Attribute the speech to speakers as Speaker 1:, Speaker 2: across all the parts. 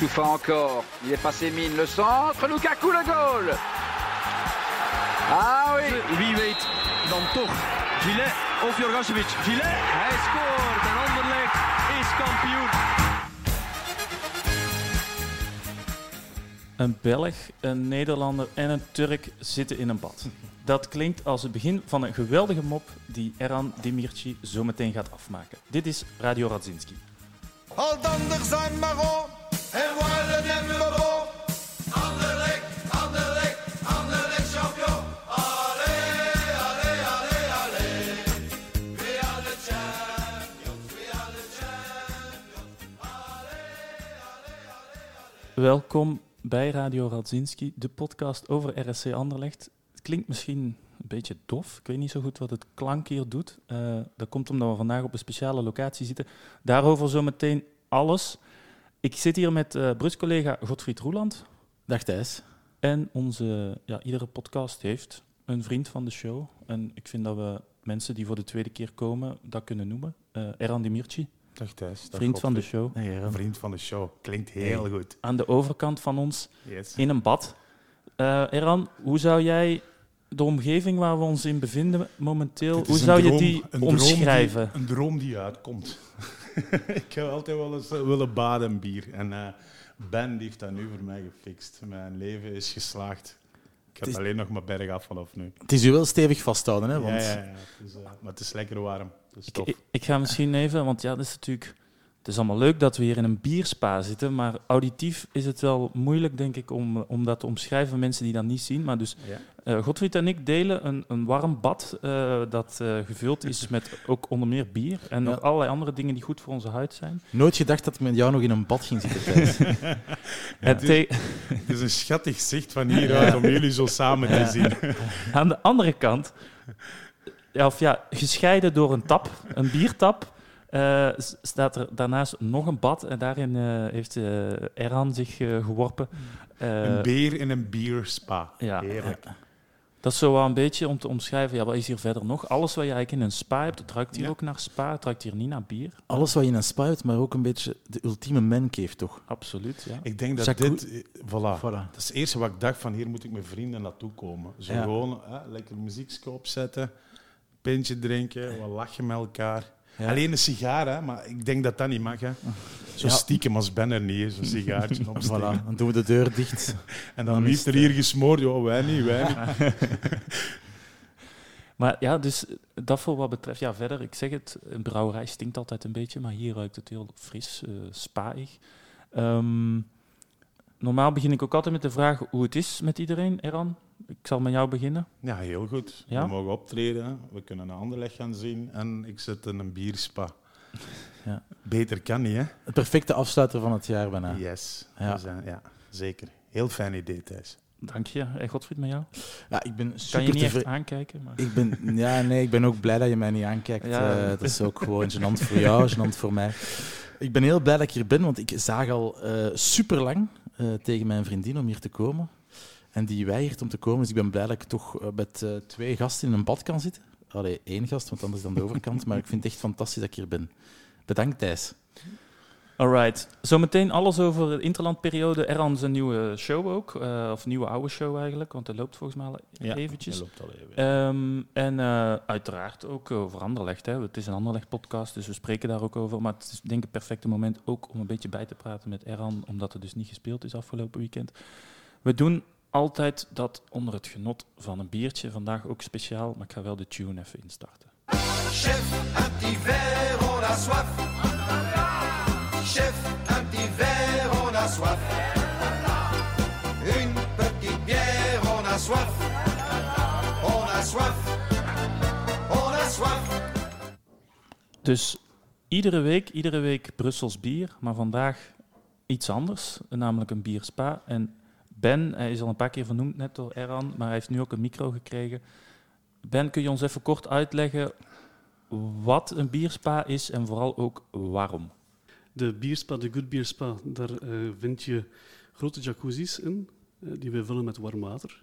Speaker 1: Boussoufa encore. Il est passé mine. Le centre. Lukaku le goal. Ah oui.
Speaker 2: Wie weet dan toch Gillet of Jorgasevic. Gillet, hij scoort en Anderlecht is kampioen.
Speaker 3: Een Belg, een Nederlander en een Turk zitten in een bad. Dat klinkt als het begin van een geweldige mop die Eran Demirci zo meteen gaat afmaken. Dit is Radio Radzinski.
Speaker 4: Al zijn Maro en Wallen en Maro. Anderlecht, Anderlecht, Anderlecht champion. Allee, allee, allee, allee. We are the champions, we are the champions.
Speaker 3: Welkom bij Radio Radzinski, de podcast over RSC Anderlecht. Het klinkt misschien een beetje dof. Ik weet niet zo goed wat het klank hier doet. Eh, dat komt omdat we vandaag op een speciale locatie zitten. Daarover zometeen alles. Ik zit hier met eh Brus-collega Godfried Roeland.
Speaker 5: Dag Thijs.
Speaker 3: En onze, ja, iedere podcast heeft een vriend van de show. En ik vind dat we mensen die voor de tweede keer komen dat kunnen noemen. Eh Eran Demirci,
Speaker 6: Dag Thijs. Dag
Speaker 3: vriend van de show.
Speaker 5: Hey, Eran.
Speaker 6: Vriend van de show. Klinkt heel goed.
Speaker 3: Aan de overkant van ons
Speaker 6: Yes.
Speaker 3: in een bad. Eh Eran, hoe zou jij de omgeving waar we ons in bevinden momenteel, hoe zou je die
Speaker 6: een droom
Speaker 3: omschrijven?
Speaker 6: die- een droom die uitkomt. ik heb altijd wel eens eh, willen baden in bier. En eh, Ben die heeft dat nu voor mij gefixt. Mijn leven is geslaagd. Ik heb
Speaker 5: is-
Speaker 6: alleen nog maar berg af vanaf nu.
Speaker 5: Het is u wel stevig vasthouden, hè?
Speaker 6: Ja,
Speaker 5: Want
Speaker 6: ja, ja. Het is, eh, maar het is lekker warm. Dat is
Speaker 3: Ik,
Speaker 6: tof.
Speaker 3: ik, ik ga misschien even, want ja, dat is natuurlijk. Het is allemaal leuk dat we hier in een bierspa zitten, maar auditief is het wel moeilijk, denk ik, om, om dat te omschrijven, mensen die dat niet zien. Maar dus
Speaker 6: Ja.
Speaker 3: eh Godfried en ik delen een, een warm bad eh, dat eh, gevuld is met ook onder meer bier en
Speaker 5: Ja.
Speaker 3: nog allerlei andere dingen die goed voor onze huid zijn.
Speaker 5: nooit gedacht dat ik met jou nog in een bad ging zitten.
Speaker 3: En te-
Speaker 6: Het is een schattig zicht van hieruit om jullie zo samen te zien.
Speaker 3: aan de andere kant, ja, of ja, gescheiden door een tap, een biertap, eh, staat er daarnaast nog een bad en daarin eh, heeft eh Eran zich eh, geworpen. Eh,
Speaker 6: een beer in een bierspa.
Speaker 3: ja.
Speaker 6: Heerlijk.
Speaker 3: Dat is zo wel een beetje om te omschrijven. Ja, wat is hier verder nog? Alles wat je eigenlijk in een spa hebt, het ruikt hier
Speaker 6: Ja.
Speaker 3: ook naar spa. Het ruikt hier niet naar bier.
Speaker 5: Alles wat je in een spa hebt, maar ook een beetje de ultieme mancave, toch?
Speaker 3: Absoluut, ja.
Speaker 6: Ik denk dat
Speaker 5: Jacques
Speaker 6: dit... Voilà.
Speaker 5: Voilà.
Speaker 6: Dat is het eerste wat ik dacht van hier moet ik met vrienden naartoe komen. Zo
Speaker 5: Ja.
Speaker 6: gewoon hè, lekker muziekje opzetten, pintje drinken, wat lachen met elkaar.
Speaker 5: Ja.
Speaker 6: Alleen een sigaar, hè, maar ik denk dat dat niet mag. Hè. Zo
Speaker 5: Ja.
Speaker 6: stiekem als Ben er niet een sigaartje opsteken.
Speaker 5: Voilà, dan doen we de deur dicht.
Speaker 6: En
Speaker 5: Dan
Speaker 6: dan
Speaker 5: is
Speaker 6: liefst er hier gesmoord. Ja, wij niet, wij niet.
Speaker 3: Maar ja, dus eh, dat voor wat betreft. Ja, verder, ik zeg het, een brouwerij stinkt altijd een beetje, maar hier ruikt het heel fris, eh spaig. Ehm, normaal begin ik ook altijd met de vraag hoe het is met iedereen, Eran. Ik zal met jou beginnen.
Speaker 6: Ja, heel goed.
Speaker 3: Ja?
Speaker 6: We mogen optreden, we kunnen een Anderlecht gaan zien en ik zit in een bierspa.
Speaker 5: Ja.
Speaker 6: Beter kan niet, hè?
Speaker 5: Het perfecte afsluiter van het jaar bijna.
Speaker 6: Yes.
Speaker 5: Ja.
Speaker 6: Zijn- ja, zeker. Heel fijn idee, Thijs.
Speaker 3: Dank je. En Godfried, met jou?
Speaker 5: Ja, ik ben
Speaker 3: Kan je
Speaker 5: super
Speaker 3: niet echt aankijken, maar...
Speaker 5: Ik ben, ja, nee, ik ben ook blij dat je mij niet aankijkt.
Speaker 3: Ja.
Speaker 5: Eh, dat is ook gewoon gênant voor jou, gênant voor mij. Ik ben heel blij dat ik hier ben, want ik zag al eh super lang tegen mijn vriendin om hier te komen. En die weigert om te komen, dus ik ben blij dat ik toch eh, met eh, twee gasten in een bad kan zitten. Allee, één gast, want anders dan de overkant. Maar ik vind het echt fantastisch dat ik hier ben. Bedankt, Thijs.
Speaker 3: Alright. Zometeen alles over de interlandperiode. Eran zijn nieuwe show ook. eh, of nieuwe oude show eigenlijk, want dat loopt volgens mij al
Speaker 6: Ja,
Speaker 3: eventjes.
Speaker 6: Dat loopt al even.
Speaker 3: Ehm, en eh, uiteraard ook over Anderlecht. Hè. Het is een Anderlecht-podcast, dus we spreken daar ook over. Maar het is denk ik het perfecte moment ook om een beetje bij te praten met Eran, omdat er dus niet gespeeld is afgelopen weekend. We doen altijd dat onder het genot van een biertje. Vandaag ook speciaal, maar ik ga wel de tune even instarten.
Speaker 4: Chef, un petit verre, on a soif. Chef, un petit verre, on a soif. Une petite bière, on a soif. On a soif. On a soif.
Speaker 3: Dus iedere week, iedere week Brussels bier, maar vandaag iets anders, namelijk een bierspa. En Ben, hij is al een paar keer vernoemd net door Eran, maar hij heeft nu ook een micro gekregen. Ben, kun je ons even kort uitleggen wat een bierspa is en vooral ook waarom?
Speaker 7: De bierspa, de Good Beer Spa, daar eh, vind je grote jacuzzis in, eh, die we vullen met warm water.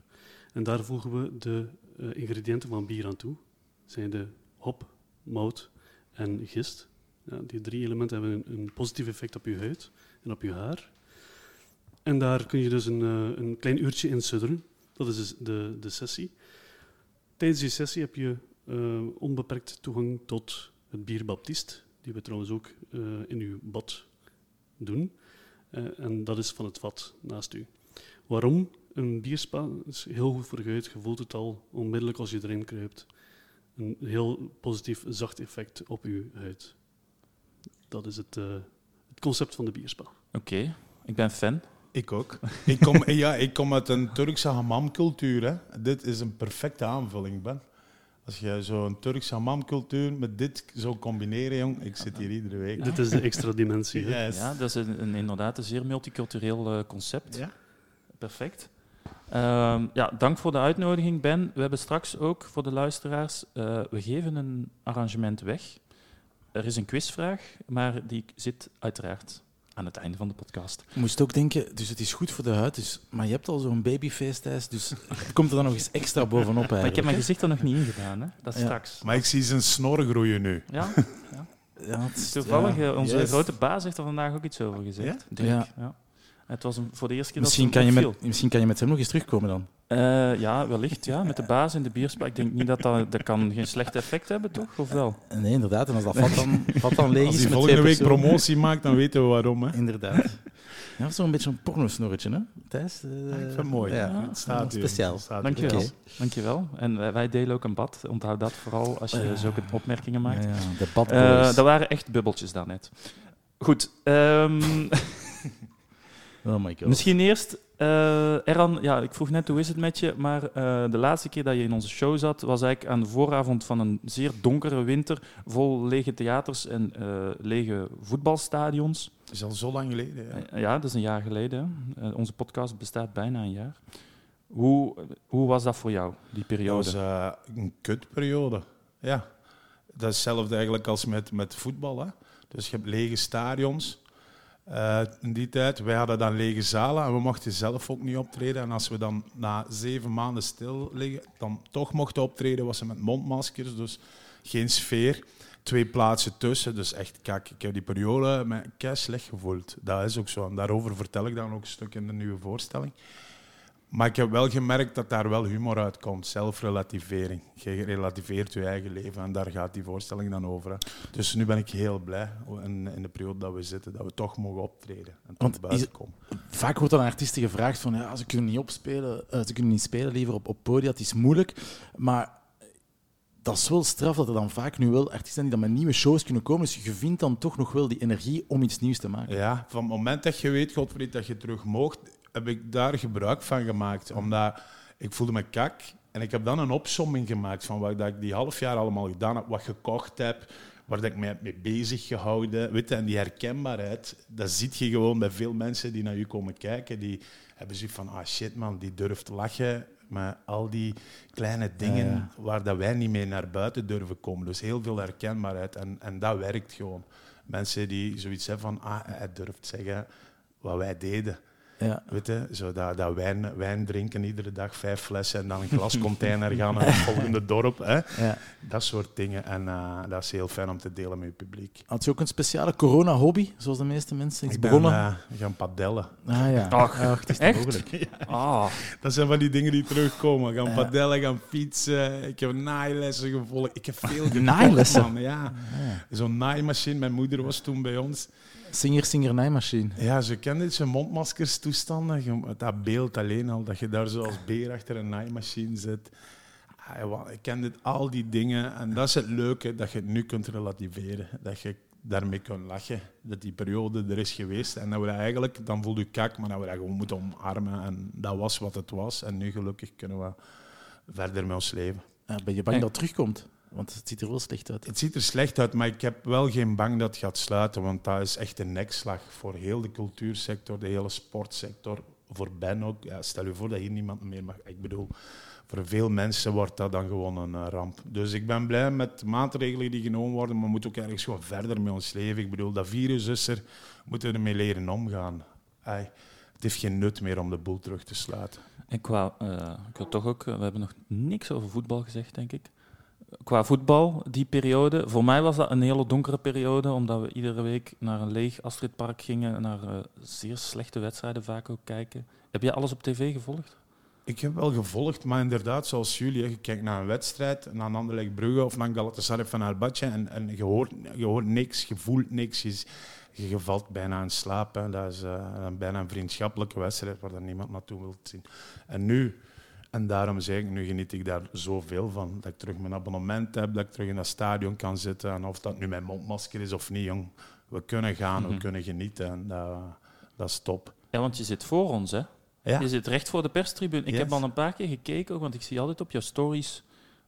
Speaker 7: En daar voegen we de eh, ingrediënten van bier aan toe. Dat zijn de hop, mout en gist. Ja, die drie elementen hebben een, een positief effect op je huid en op je haar. En daar kun je dus een, eh, een klein uurtje in sudderen. Dat is dus de, de sessie. Tijdens die sessie heb je eh, onbeperkt toegang tot het bier Baptist, die we trouwens ook eh, in uw bad doen. En dat is van het vat naast u. Waarom? Een bierspa is heel goed voor je huid. Je voelt het al onmiddellijk als je erin kruipt. Een heel positief, zacht effect op je huid. Dat is het, het concept van de bierspa.
Speaker 3: Oké, ik ben fan.
Speaker 6: Ik ook. Ik kom, ja, ik kom uit een Turkse hammamcultuur. Hè. Dit is een perfecte aanvulling, Ben. Als je zo'n Turkse hammamcultuur met dit zou combineren, jong, ik zit hier iedere week.
Speaker 7: Dit is de extra dimensie. hè.
Speaker 6: Yes.
Speaker 3: Ja, dat is een, een- inderdaad een zeer multicultureel eh, concept.
Speaker 6: Ja.
Speaker 3: Perfect. Ehm, ja, dank voor de uitnodiging, Ben. We hebben straks ook voor de luisteraars, eh, we geven een arrangement weg. Er is een quizvraag, maar die zit uiteraard aan het einde van de podcast.
Speaker 5: Je moest ook denken, dus het is goed voor de huid, dus, maar je hebt al zo'n babyface thuis, dus het komt er dan nog eens extra bovenop
Speaker 3: Maar ik heb mijn gezicht er nog niet in gedaan, hè? dat is
Speaker 5: Ja.
Speaker 3: straks.
Speaker 6: Maar ik zie zijn snor groeien nu.
Speaker 3: Ja,
Speaker 5: Ja, het is-
Speaker 3: toevallig,
Speaker 5: ja.
Speaker 3: eh, onze
Speaker 5: Yes.
Speaker 3: grote baas heeft er vandaag ook iets over gezegd.
Speaker 5: Ja.
Speaker 3: ja. Het was een, voor de eerste keer
Speaker 5: Misschien
Speaker 3: dat
Speaker 5: kan,
Speaker 3: het
Speaker 5: je met, misschien kan je met hem nog eens terugkomen dan.
Speaker 3: Eh, ja, wellicht, ja. Met de baas in de bierspa. Ik denk niet dat dat... Dat kan geen slecht effect hebben, toch? Of wel?
Speaker 5: Nee, inderdaad. En als dat vat dan, vat dan leeg
Speaker 6: Als
Speaker 5: is
Speaker 6: hij
Speaker 5: met
Speaker 6: volgende week
Speaker 5: personen-
Speaker 6: promotie maakt, dan weten we waarom. Hè.
Speaker 5: Inderdaad. Ja, zo'n beetje een pornosnorretje, hè, Thijs? Eh,
Speaker 6: ik vind het mooi.
Speaker 5: Ja,
Speaker 6: Het staat hier.
Speaker 5: speciaal.
Speaker 6: Het staat hier.
Speaker 3: Dankjewel. En wij, wij delen ook een bad. Onthoud dat vooral als je
Speaker 5: Eh,
Speaker 3: zulke opmerkingen maakt.
Speaker 5: Ja, ja, de bad
Speaker 3: Eh,
Speaker 5: boys.
Speaker 3: dat waren echt bubbeltjes daarnet. Goed. ehm,
Speaker 5: Oh my god.
Speaker 3: misschien eerst... eh Eran, ja, ik vroeg net hoe is het met je, maar eh, de laatste keer dat je in onze show zat, was eigenlijk aan de vooravond van een zeer donkere winter, vol lege theaters en eh, lege voetbalstadions.
Speaker 6: Dat is al zo lang geleden. Ja.
Speaker 3: Ja, dat is een jaar geleden. hè. Onze podcast bestaat bijna een jaar. Hoe, hoe was dat voor jou, die
Speaker 6: Dat
Speaker 3: periode?
Speaker 6: was eh, een kutperiode. Ja. Dat is hetzelfde eigenlijk als met, met voetbal. Hè. Dus je hebt lege stadions. Eh, in die tijd, wij hadden dan lege zalen en we mochten zelf ook niet optreden. En als we dan na zeven maanden stil liggen, dan toch mochten optreden, was het met mondmaskers. Dus geen sfeer. Twee plaatsen tussen. Dus echt, kijk, ik heb die periode me kei slecht gevoeld. Dat is ook zo. En daarover vertel ik dan ook een stuk in de nieuwe voorstelling. Maar ik heb wel gemerkt dat daar wel humor uitkomt. Zelfrelativering. Je relativeert je eigen leven en daar gaat die voorstelling dan over. Hè. Dus nu ben ik heel blij in, in de periode dat we zitten, dat we toch mogen optreden en
Speaker 5: Want
Speaker 6: tot buiten komen.
Speaker 5: Vaak wordt dan aan artiesten gevraagd van ja, ze kunnen niet opspelen, eh, ze kunnen niet spelen liever op, op podia, het is moeilijk. Maar dat is wel straf dat er dan vaak nu wel artiesten die dan met nieuwe shows kunnen komen. Dus je vindt dan toch nog wel die energie om iets nieuws te maken.
Speaker 6: Ja, van het moment dat je weet, Godfried, dat je terug mocht, heb ik daar gebruik van gemaakt. Omdat ik voelde me kak. En ik heb dan een opsomming gemaakt van wat dat ik die half jaar allemaal gedaan heb, wat gekocht heb, waar dat ik mij mee bezig gehouden. Weet je, en die herkenbaarheid, dat zie je gewoon bij veel mensen die naar je komen kijken. Die hebben zoiets van, ah shit man, die durft lachen. Maar al die kleine dingen
Speaker 5: Ja, ja.
Speaker 6: waar dat wij niet mee naar buiten durven komen. Dus heel veel herkenbaarheid. En, en dat werkt gewoon. Mensen die zoiets hebben van, ah, hij durft zeggen wat wij deden.
Speaker 5: Ja.
Speaker 6: Weet je, zo dat, dat wijn, wijn drinken iedere dag, vijf flessen en dan een glascontainer gaan naar het volgende dorp. Hè?
Speaker 5: Ja.
Speaker 6: Dat soort dingen. En eh, dat is heel fijn om te delen met je publiek.
Speaker 5: Had je ook een speciale corona-hobby, zoals de meeste mensen? Iets
Speaker 6: Ik ben
Speaker 5: begonnen?
Speaker 6: eh, gaan padellen.
Speaker 5: ah ja.
Speaker 3: Ach,
Speaker 5: Ach, het is
Speaker 3: echt?
Speaker 5: mogelijk.
Speaker 3: Ah,
Speaker 6: Dat zijn van die dingen die terugkomen. Gaan padellen, gaan fietsen. Ik heb naaillessen gevolgd. Ik heb veel gekocht,
Speaker 5: Naaillessen?
Speaker 6: man. Ja. Zo'n naaimachine. Mijn moeder was toen bij ons.
Speaker 5: Singer, singer, naaimachine.
Speaker 6: Ja, ze kent dit, zijn mondmaskers toestanden. Je- Dat beeld alleen al, dat je daar zo als beer achter een naaimachine zit. Ah, Ik ken dit, al die dingen. En dat is het leuke, dat je het nu kunt relativeren. Dat je daarmee kunt lachen. Dat die periode er is geweest. En dat we dat eigenlijk, dan voel je kak, maar dat we dat gewoon moeten omarmen. En dat was wat het was. En nu gelukkig kunnen we verder met ons leven.
Speaker 5: Ben je bang
Speaker 3: En-
Speaker 5: dat het terugkomt? Want het ziet er wel slecht uit.
Speaker 6: Het ziet er slecht uit, maar ik heb wel geen bang dat het gaat sluiten, want dat is echt een nekslag voor heel de cultuursector, de hele sportsector, voor Ben ook. Ja, stel je voor dat hier niemand meer mag. Ik bedoel, voor veel mensen wordt dat dan gewoon een eh, ramp. Dus ik ben blij met de maatregelen die genomen worden, maar we moeten ook ergens gewoon verder met ons leven. Ik bedoel, dat virus is er, we moeten ermee leren omgaan. Ai, het heeft geen nut meer om de boel terug te sluiten.
Speaker 3: ik wou, eh, ik wil toch ook... eh, we hebben nog niks over voetbal gezegd, denk ik. Qua voetbal, die periode. Voor mij was dat een hele donkere periode, omdat we iedere week naar een leeg Astridpark gingen, naar eh, zeer slechte wedstrijden vaak ook kijken. Heb jij alles op tv gevolgd?
Speaker 6: Ik heb wel gevolgd, maar inderdaad, zoals jullie, je kijkt naar een wedstrijd, naar Anderlecht Brugge of naar Galatasaray van Albadje en, en je, hoort, je hoort niks, je voelt niks, je, je, je valt bijna in slaap. Hè. Dat is eh, bijna een vriendschappelijke wedstrijd waar niemand naartoe wil zien. En nu, en daarom zeg ik, nu geniet ik daar zoveel van, dat ik terug mijn abonnement heb, dat ik terug in dat stadion kan zitten en of dat nu mijn mondmasker is of niet, jong. We kunnen gaan, we
Speaker 3: Mhm.
Speaker 6: kunnen genieten en dat, dat is top.
Speaker 3: Ja, want je zit voor ons, hè?
Speaker 6: Ja.
Speaker 3: Je zit recht voor de perstribune. Ik
Speaker 6: Yes.
Speaker 3: heb al een paar keer gekeken, ook, want ik zie altijd op jouw stories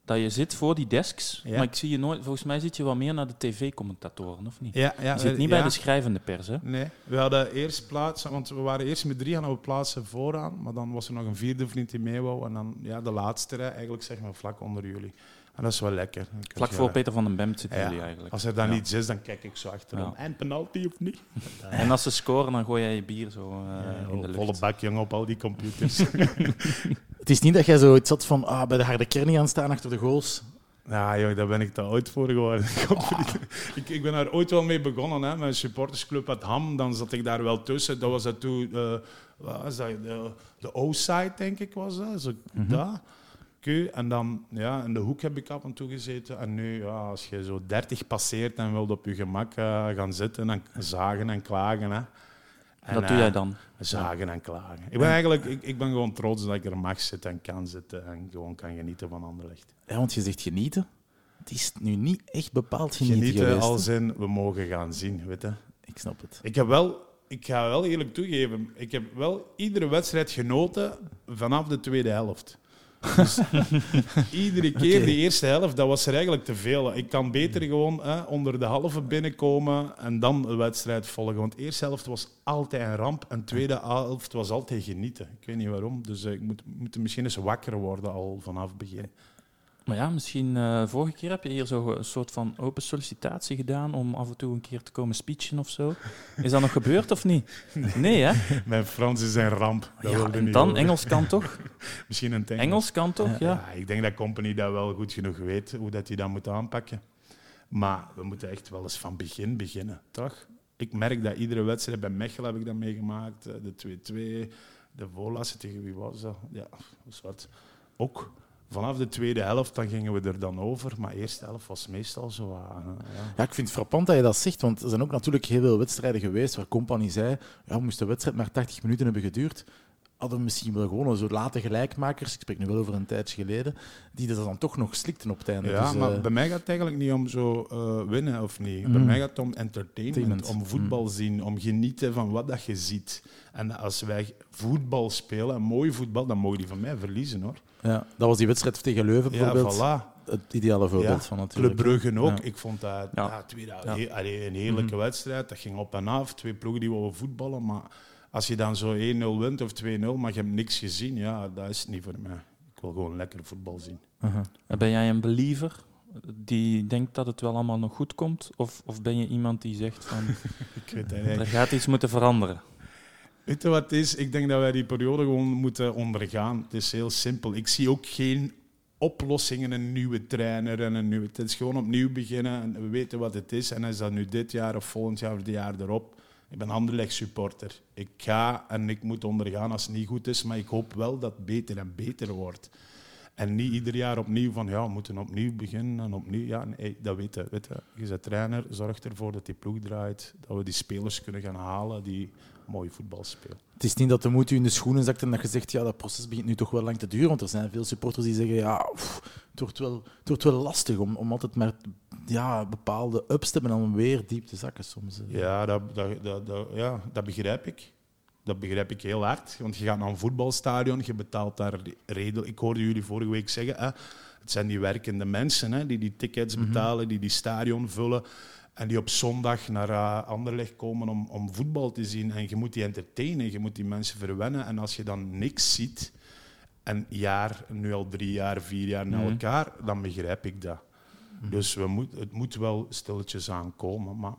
Speaker 3: dat je zit voor die desks.
Speaker 6: Ja.
Speaker 3: Maar ik zie je nooit, volgens mij zit je wel meer naar de tv-commentatoren, of niet?
Speaker 6: Ja, ja,
Speaker 3: je zit
Speaker 6: eh,
Speaker 3: niet bij de schrijvende pers, hè?
Speaker 6: Nee, we hadden eerst plaats, want we waren eerst met drie aan we plaatsen vooraan, maar dan was er nog een vierde vriend die mee wou en dan ja, de laatste rij, eigenlijk zeg maar vlak onder jullie. En dat is wel lekker.
Speaker 3: Vlak
Speaker 6: je-
Speaker 3: voor Peter van den Bemt zitten jullie eigenlijk.
Speaker 6: Als er dan iets is, dan kijk ik zo achterom. En penalty of niet?
Speaker 3: En als ze scoren, dan gooi jij je bier zo eh, in de lucht.
Speaker 6: Volle bak, jongen, op al die computers.
Speaker 5: Het is niet dat jij zoiets had van ah, bij de harde kern gaan staan achter de goals.
Speaker 6: Ja, joh, daar ben ik te oud voor geworden. ik, ik ben daar ooit wel mee begonnen, hè, met een supportersclub uit Ham. Dan zat ik daar wel tussen. Dat was dat toen, eh, wat was dat? De, de O-side, denk ik, was dat. Zo. Oké, En dan, ja, in de hoek heb ik af en toe gezeten. En nu, ja, als je zo 30 passeert en wilt op je gemak eh, gaan zitten en zagen en klagen. Hè. En,
Speaker 3: Dat doe
Speaker 6: eh,
Speaker 3: jij dan.
Speaker 6: Zagen en klagen. Ik ben eigenlijk ik, ik ben gewoon trots dat ik er mag zitten en kan zitten en gewoon kan genieten van Anderlecht.
Speaker 5: Ja, want je zegt genieten. Het is nu niet echt bepaald genieten,
Speaker 6: Genieten
Speaker 5: geweest.
Speaker 6: als in we mogen gaan zien, weet je.
Speaker 5: Ik snap het.
Speaker 6: Ik heb wel, ik ga wel eerlijk toegeven, ik heb wel iedere wedstrijd genoten vanaf de tweede helft. Dus iedere keer die eerste helft, dat was er eigenlijk te veel. Ik kan beter gewoon hè, onder de halve binnenkomen en dan de wedstrijd volgen. Want de eerste helft was altijd een ramp en de tweede helft was altijd genieten. Ik weet niet waarom, dus eh, ik moet, moet misschien eens wakker worden al vanaf het begin.
Speaker 3: Maar ja, misschien eh, vorige keer heb je hier zo een soort van open sollicitatie gedaan om af en toe een keer te komen speechen of zo. Is dat nog gebeurd of niet? Nee, hè?
Speaker 6: Mijn Frans is een ramp. Dat
Speaker 3: Ja, en dan. Engels kan toch?
Speaker 6: Misschien een Engels.
Speaker 3: Engels kan toch? Ja.
Speaker 6: Ja, ik denk dat Company dat wel goed genoeg weet, hoe dat hij dat moet aanpakken. Maar we moeten echt wel eens van begin beginnen, toch? Ik merk dat iedere wedstrijd, bij Mechelen heb ik dat meegemaakt, eh, de 2-2, de voorlaatste tegen wie was dat? Ja, wat. Ook vanaf de tweede helft, dan gingen we er dan over, maar de eerste helft was meestal zo... ah, ja.
Speaker 5: Ja, ik vind het frappant dat je dat zegt, want er zijn ook natuurlijk heel veel wedstrijden geweest waar Company zei, ja, moest de wedstrijd maar 80 minuten hebben geduurd, hadden we misschien wel gewoon zo late gelijkmakers, ik spreek nu wel over een tijdje geleden, die dat dan toch nog slikten op het einde.
Speaker 6: Ja,
Speaker 5: Dus,
Speaker 6: maar
Speaker 5: eh,
Speaker 6: bij mij gaat het eigenlijk niet om zo eh, winnen of niet. Bij
Speaker 5: Mhm.
Speaker 6: mij gaat het om entertainment, om voetbal zien, om genieten van wat dat je ziet. En als wij voetbal spelen, en mooi voetbal, dan mogen die van mij verliezen hoor.
Speaker 5: Ja, dat was die wedstrijd tegen Leuven
Speaker 6: Ja,
Speaker 5: bijvoorbeeld.
Speaker 6: voilà.
Speaker 5: Het ideale voorbeeld
Speaker 6: Ja,
Speaker 5: van
Speaker 6: Club
Speaker 5: natuurlijk.
Speaker 6: Brugge ook.
Speaker 5: Ja.
Speaker 6: Ik vond dat
Speaker 3: Ja.
Speaker 6: ja. tweede,
Speaker 3: Ja.
Speaker 6: he- allee, een heerlijke wedstrijd. Dat ging op en af. Twee ploegen die wilden voetballen. Maar als je dan zo 1-0 wint of 2-0, maar je hebt niks gezien, ja, dat is het niet voor mij. Ik wil gewoon lekker voetbal zien.
Speaker 5: Uh-huh.
Speaker 3: Ben jij een believer die denkt dat het wel allemaal nog goed komt? Of, of ben je iemand die zegt van
Speaker 6: Ik weet het
Speaker 3: er gaat iets moeten veranderen?
Speaker 6: Weet je wat het is? Ik denk dat wij die periode gewoon moeten ondergaan. Het is heel simpel. Ik zie ook geen oplossingen, een nieuwe trainer en een nieuwe... Het is gewoon opnieuw beginnen en we weten wat het is. En is dat nu dit jaar of volgend jaar of het jaar erop? Ik ben Anderlecht supporter. Ik ga en ik moet ondergaan als het niet goed is, maar ik hoop wel dat het beter en beter wordt. En niet ieder jaar opnieuw van, ja, we moeten opnieuw beginnen en opnieuw. Ja, nee, dat weet je. Weet je. je bent trainer, zorg ervoor dat die ploeg draait, dat we die spelers kunnen gaan halen die mooi voetbal spelen.
Speaker 5: Het is niet dat de moed u in de schoenen zakt en dat je zegt, ja, dat proces begint nu toch wel lang te duren. Want er zijn veel supporters die zeggen, ja, het, wordt wel, het wordt wel lastig om, om altijd maar ja, bepaalde ups te hebben en dan weer diep te zakken soms.
Speaker 6: Ja, dat, dat, dat, dat- ja, dat begrijp ik. Dat begrijp ik heel hard. Want je gaat naar een voetbalstadion, je betaalt daar redelijk... Ik hoorde jullie vorige week zeggen, hè, het zijn die werkende mensen hè, die die tickets betalen, die die stadion vullen en die op zondag naar uh, Anderlecht komen om, om voetbal te zien. En je moet die entertainen, je moet die mensen verwennen. En als je dan niks ziet, en jaar, nu al drie jaar, vier jaar na
Speaker 3: Mhm.
Speaker 6: elkaar, dan begrijp ik dat. Dus we moet, het moet wel stilletjes aankomen. Maar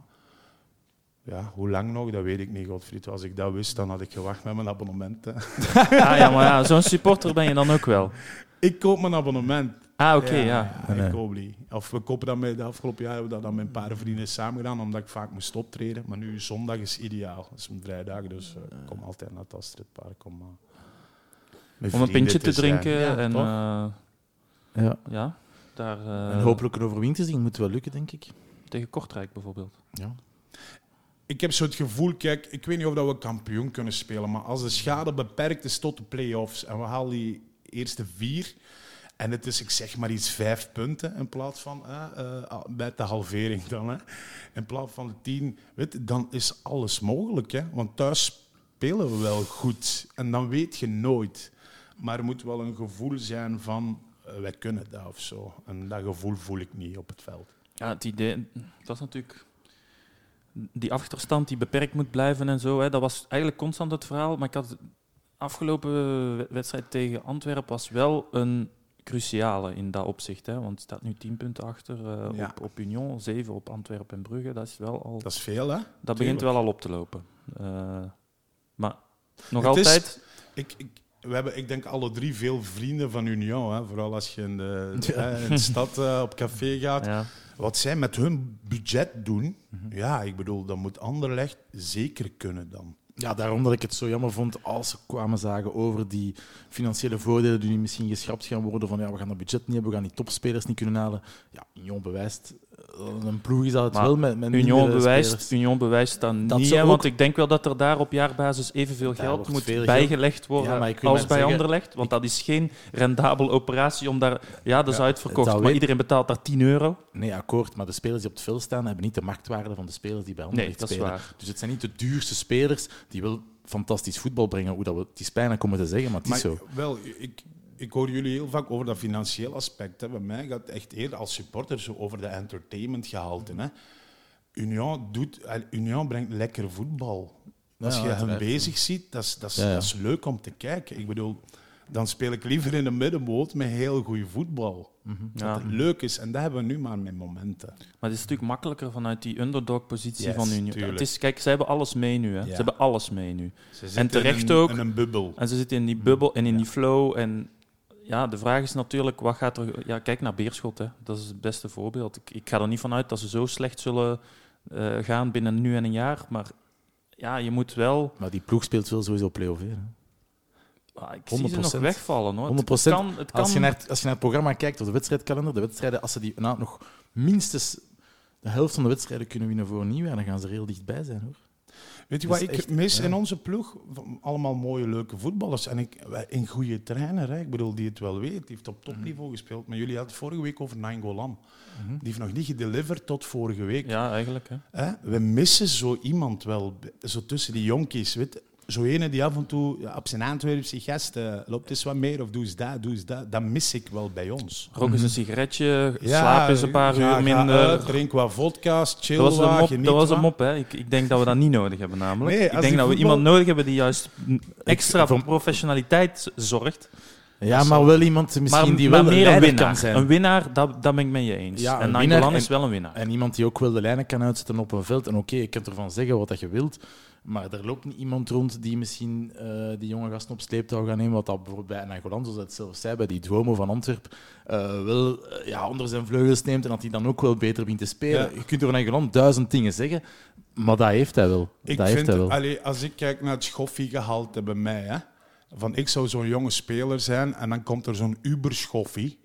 Speaker 6: ja, hoe lang nog, dat weet ik niet, Godfried. Als ik dat wist, dan had ik gewacht met mijn abonnement. hè.
Speaker 3: Ah ja, maar ja, zo'n supporter ben je dan ook wel.
Speaker 6: Ik koop mijn abonnement
Speaker 3: Ah, oké, ja.
Speaker 6: ja,
Speaker 5: Nee.
Speaker 6: ik koop die. Of we kopen dat met, de afgelopen jaar hebben we dat dan met een paar vrienden samen gedaan, omdat ik vaak moest optreden. Maar nu zondag is ideaal. Dat is mijn vrijdag, dus eh, ik kom altijd naar het Astridpark om, eh, met
Speaker 3: Om een
Speaker 6: vrienden
Speaker 3: pintje te drinken
Speaker 6: Ja,
Speaker 3: en eh,
Speaker 5: Ja.
Speaker 3: ja, daar eh,
Speaker 5: en hopelijk een overwinning te zien moet wel lukken, denk ik.
Speaker 3: tegen Kortrijk bijvoorbeeld.
Speaker 5: Ja.
Speaker 6: Ik heb zo het gevoel, kijk, ik weet niet of dat we kampioen kunnen spelen, maar als de schade beperkt is tot de play-offs en we halen die eerste vier en het is, ik zeg maar iets, vijf punten in plaats van, eh, bij de halvering dan, hè, in plaats van de tien, weet, dan is alles mogelijk. Hè? Want thuis spelen we wel goed en dan weet je nooit. Maar er moet wel een gevoel zijn van, eh, wij kunnen dat of zo. En dat gevoel voel ik niet op het veld.
Speaker 3: Ja, het idee, dat is natuurlijk die achterstand die beperkt moet blijven en zo. Hè, dat was eigenlijk constant het verhaal. Maar ik had afgelopen we- wedstrijd tegen Antwerpen was wel een cruciale in dat opzicht. Hè, want het staat nu 10 punten achter eh,
Speaker 6: Ja.
Speaker 3: op, op Union, 7 op Antwerpen en Brugge. Dat is wel al.
Speaker 6: Dat is veel, hè?
Speaker 3: Dat begint wel al op te lopen. Eh, maar nog
Speaker 6: Het is-
Speaker 3: altijd.
Speaker 6: Ik, ik, we hebben, ik denk, alle drie veel vrienden van Union. Hè? Vooral als je in de,
Speaker 5: Ja.
Speaker 6: hè, in de stad eh, op café gaat.
Speaker 3: Ja.
Speaker 6: Wat zij met hun budget doen,
Speaker 5: Mhm.
Speaker 6: ja, ik bedoel, dat moet Anderlecht zeker kunnen dan.
Speaker 5: Ja, daarom dat ik het zo jammer vond als ze kwamen zagen over die financiële voordelen die nu misschien geschrapt gaan worden. Van ja, we gaan dat budget niet hebben, we gaan die topspelers niet kunnen halen. Ja, Union bewijst, een ploeg is dat het
Speaker 3: Maar
Speaker 5: wel met, met
Speaker 3: Union bewijst,
Speaker 5: spelers.
Speaker 3: Union bewijst dat,
Speaker 5: Dat
Speaker 3: niet, want ik denk wel dat er daar op jaarbasis evenveel
Speaker 5: Daar
Speaker 3: geld moet
Speaker 5: veel geld-
Speaker 3: bijgelegd worden
Speaker 5: Ja, maar ik wil
Speaker 3: als bij
Speaker 5: zeggen-
Speaker 3: Anderlecht. Want dat is geen rendabele operatie om daar... Ja, dat is
Speaker 5: Ja,
Speaker 3: uitverkocht, maar
Speaker 5: weet-
Speaker 3: iedereen betaalt daar 10 euro.
Speaker 5: Nee, akkoord, maar de spelers die op het veld staan hebben niet de marktwaarde van de spelers die bij
Speaker 3: Nee,
Speaker 5: Anderlecht
Speaker 3: dat is
Speaker 5: spelen.
Speaker 3: waar.
Speaker 5: Dus het zijn niet de duurste spelers die wel fantastisch voetbal brengen. Hoe dat we, het is pijn om het te zeggen, maar het is
Speaker 6: Maar
Speaker 5: zo.
Speaker 6: wel, ik, ik hoor jullie heel vaak over dat financieel aspect. Hè. Bij mij gaat het echt eerder als supporter zo over de entertainment gehalte. Hè. Union, doet, Union brengt lekker voetbal. Als
Speaker 5: Ja,
Speaker 6: je hen bezig ziet, dat is, dat, is,
Speaker 5: Ja, ja.
Speaker 6: dat is leuk om te kijken. Ik bedoel, dan speel ik liever in de middenboot met heel goed voetbal.
Speaker 3: Ja.
Speaker 6: Dat het leuk is. En dat hebben we nu maar met momenten.
Speaker 3: Maar het is natuurlijk makkelijker vanuit die underdog-positie
Speaker 6: Yes,
Speaker 3: van Union. Het is, kijk, ze hebben alles mee nu. Hè. Ze hebben alles mee nu.
Speaker 6: Ze zitten
Speaker 3: terecht
Speaker 6: in een,
Speaker 3: ook.
Speaker 6: In een bubbel.
Speaker 3: En ze zitten in die bubbel en in die flow. En ja, de vraag is natuurlijk, wat gaat er... Ja, kijk naar Beerschot, hè. dat is het beste voorbeeld. Ik, ik ga er niet van uit dat ze zo slecht zullen eh, gaan binnen nu en een jaar. Maar ja, je moet wel...
Speaker 5: Maar die ploeg speelt wel sowieso play-off. Hè.
Speaker 3: Ah, ik zie ze nog
Speaker 5: 100%.
Speaker 3: wegvallen. Hoor.
Speaker 5: 100%.
Speaker 3: Het kan, het kan,
Speaker 5: Als, je naar, het- als je naar het programma kijkt, of de wedstrijdkalender, de wedstrijden, als ze die nou, nog minstens de helft van de wedstrijden kunnen winnen voor nieuwjaar, dan gaan ze er heel dichtbij zijn. hoor.
Speaker 6: Weet je wat ik
Speaker 5: echt-
Speaker 6: mis
Speaker 5: ja.
Speaker 6: in onze ploeg? Allemaal mooie, leuke voetballers. En ik, een goede trainer, hè. ik bedoel, die het wel weet. Die heeft op topniveau gespeeld. Maar jullie hadden het vorige week over Nainggolan. Die heeft nog niet gedeliverd tot vorige week.
Speaker 3: Ja, eigenlijk. Hè.
Speaker 6: Hè? We missen zo iemand wel, zo tussen die jonkies. Weet? Zo ene die af en toe ja, op zijn Antwerpse gast eh, loopt eens wat meer of doe eens dat, doe eens dat. Dat mis ik wel bij ons.
Speaker 3: Rook eens een sigaretje, slaap eens een paar uur
Speaker 6: ga
Speaker 3: minder.
Speaker 6: uit, drink wat vodka's, chill
Speaker 3: Dat was,
Speaker 6: wat,
Speaker 3: een mop, dat was een mop, hè. Ik, ik denk dat we dat niet nodig hebben, namelijk.
Speaker 6: Nee,
Speaker 3: ik denk dat we iemand nodig hebben die juist extra
Speaker 5: voor-
Speaker 3: professionaliteit zorgt.
Speaker 5: Ja, maar wel iemand misschien
Speaker 3: maar,
Speaker 5: die wel
Speaker 3: meer een
Speaker 5: leider
Speaker 3: winnaar.
Speaker 5: kan zijn.
Speaker 3: Een winnaar, dat, dat ben ik met je eens.
Speaker 5: Ja,
Speaker 3: en
Speaker 5: winnaar
Speaker 3: is wel een winnaar.
Speaker 5: En iemand die ook wel de lijnen kan uitzetten op een veld. En oké, je kunt ervan zeggen wat dat je wilt. Maar er loopt niet iemand rond die misschien eh, die jonge gasten op sleeptouw gaat nemen. Wat dat bijvoorbeeld bij Nagolan, zoals het zelf zei, bij die Duomo van Antwerp, eh, wel eh, ja, onder zijn vleugels neemt. En dat hij dan ook wel beter begint te spelen.
Speaker 6: Ja.
Speaker 5: Je kunt over Nagolan duizend dingen zeggen. Maar dat heeft hij wel.
Speaker 6: Ik
Speaker 5: dat heeft
Speaker 6: vind,
Speaker 5: hij wel.
Speaker 6: allee, als ik kijk naar het schoffiegehalte bij mij, hè, van ik zou zo'n jonge speler zijn en dan komt er zo'n uberschoffie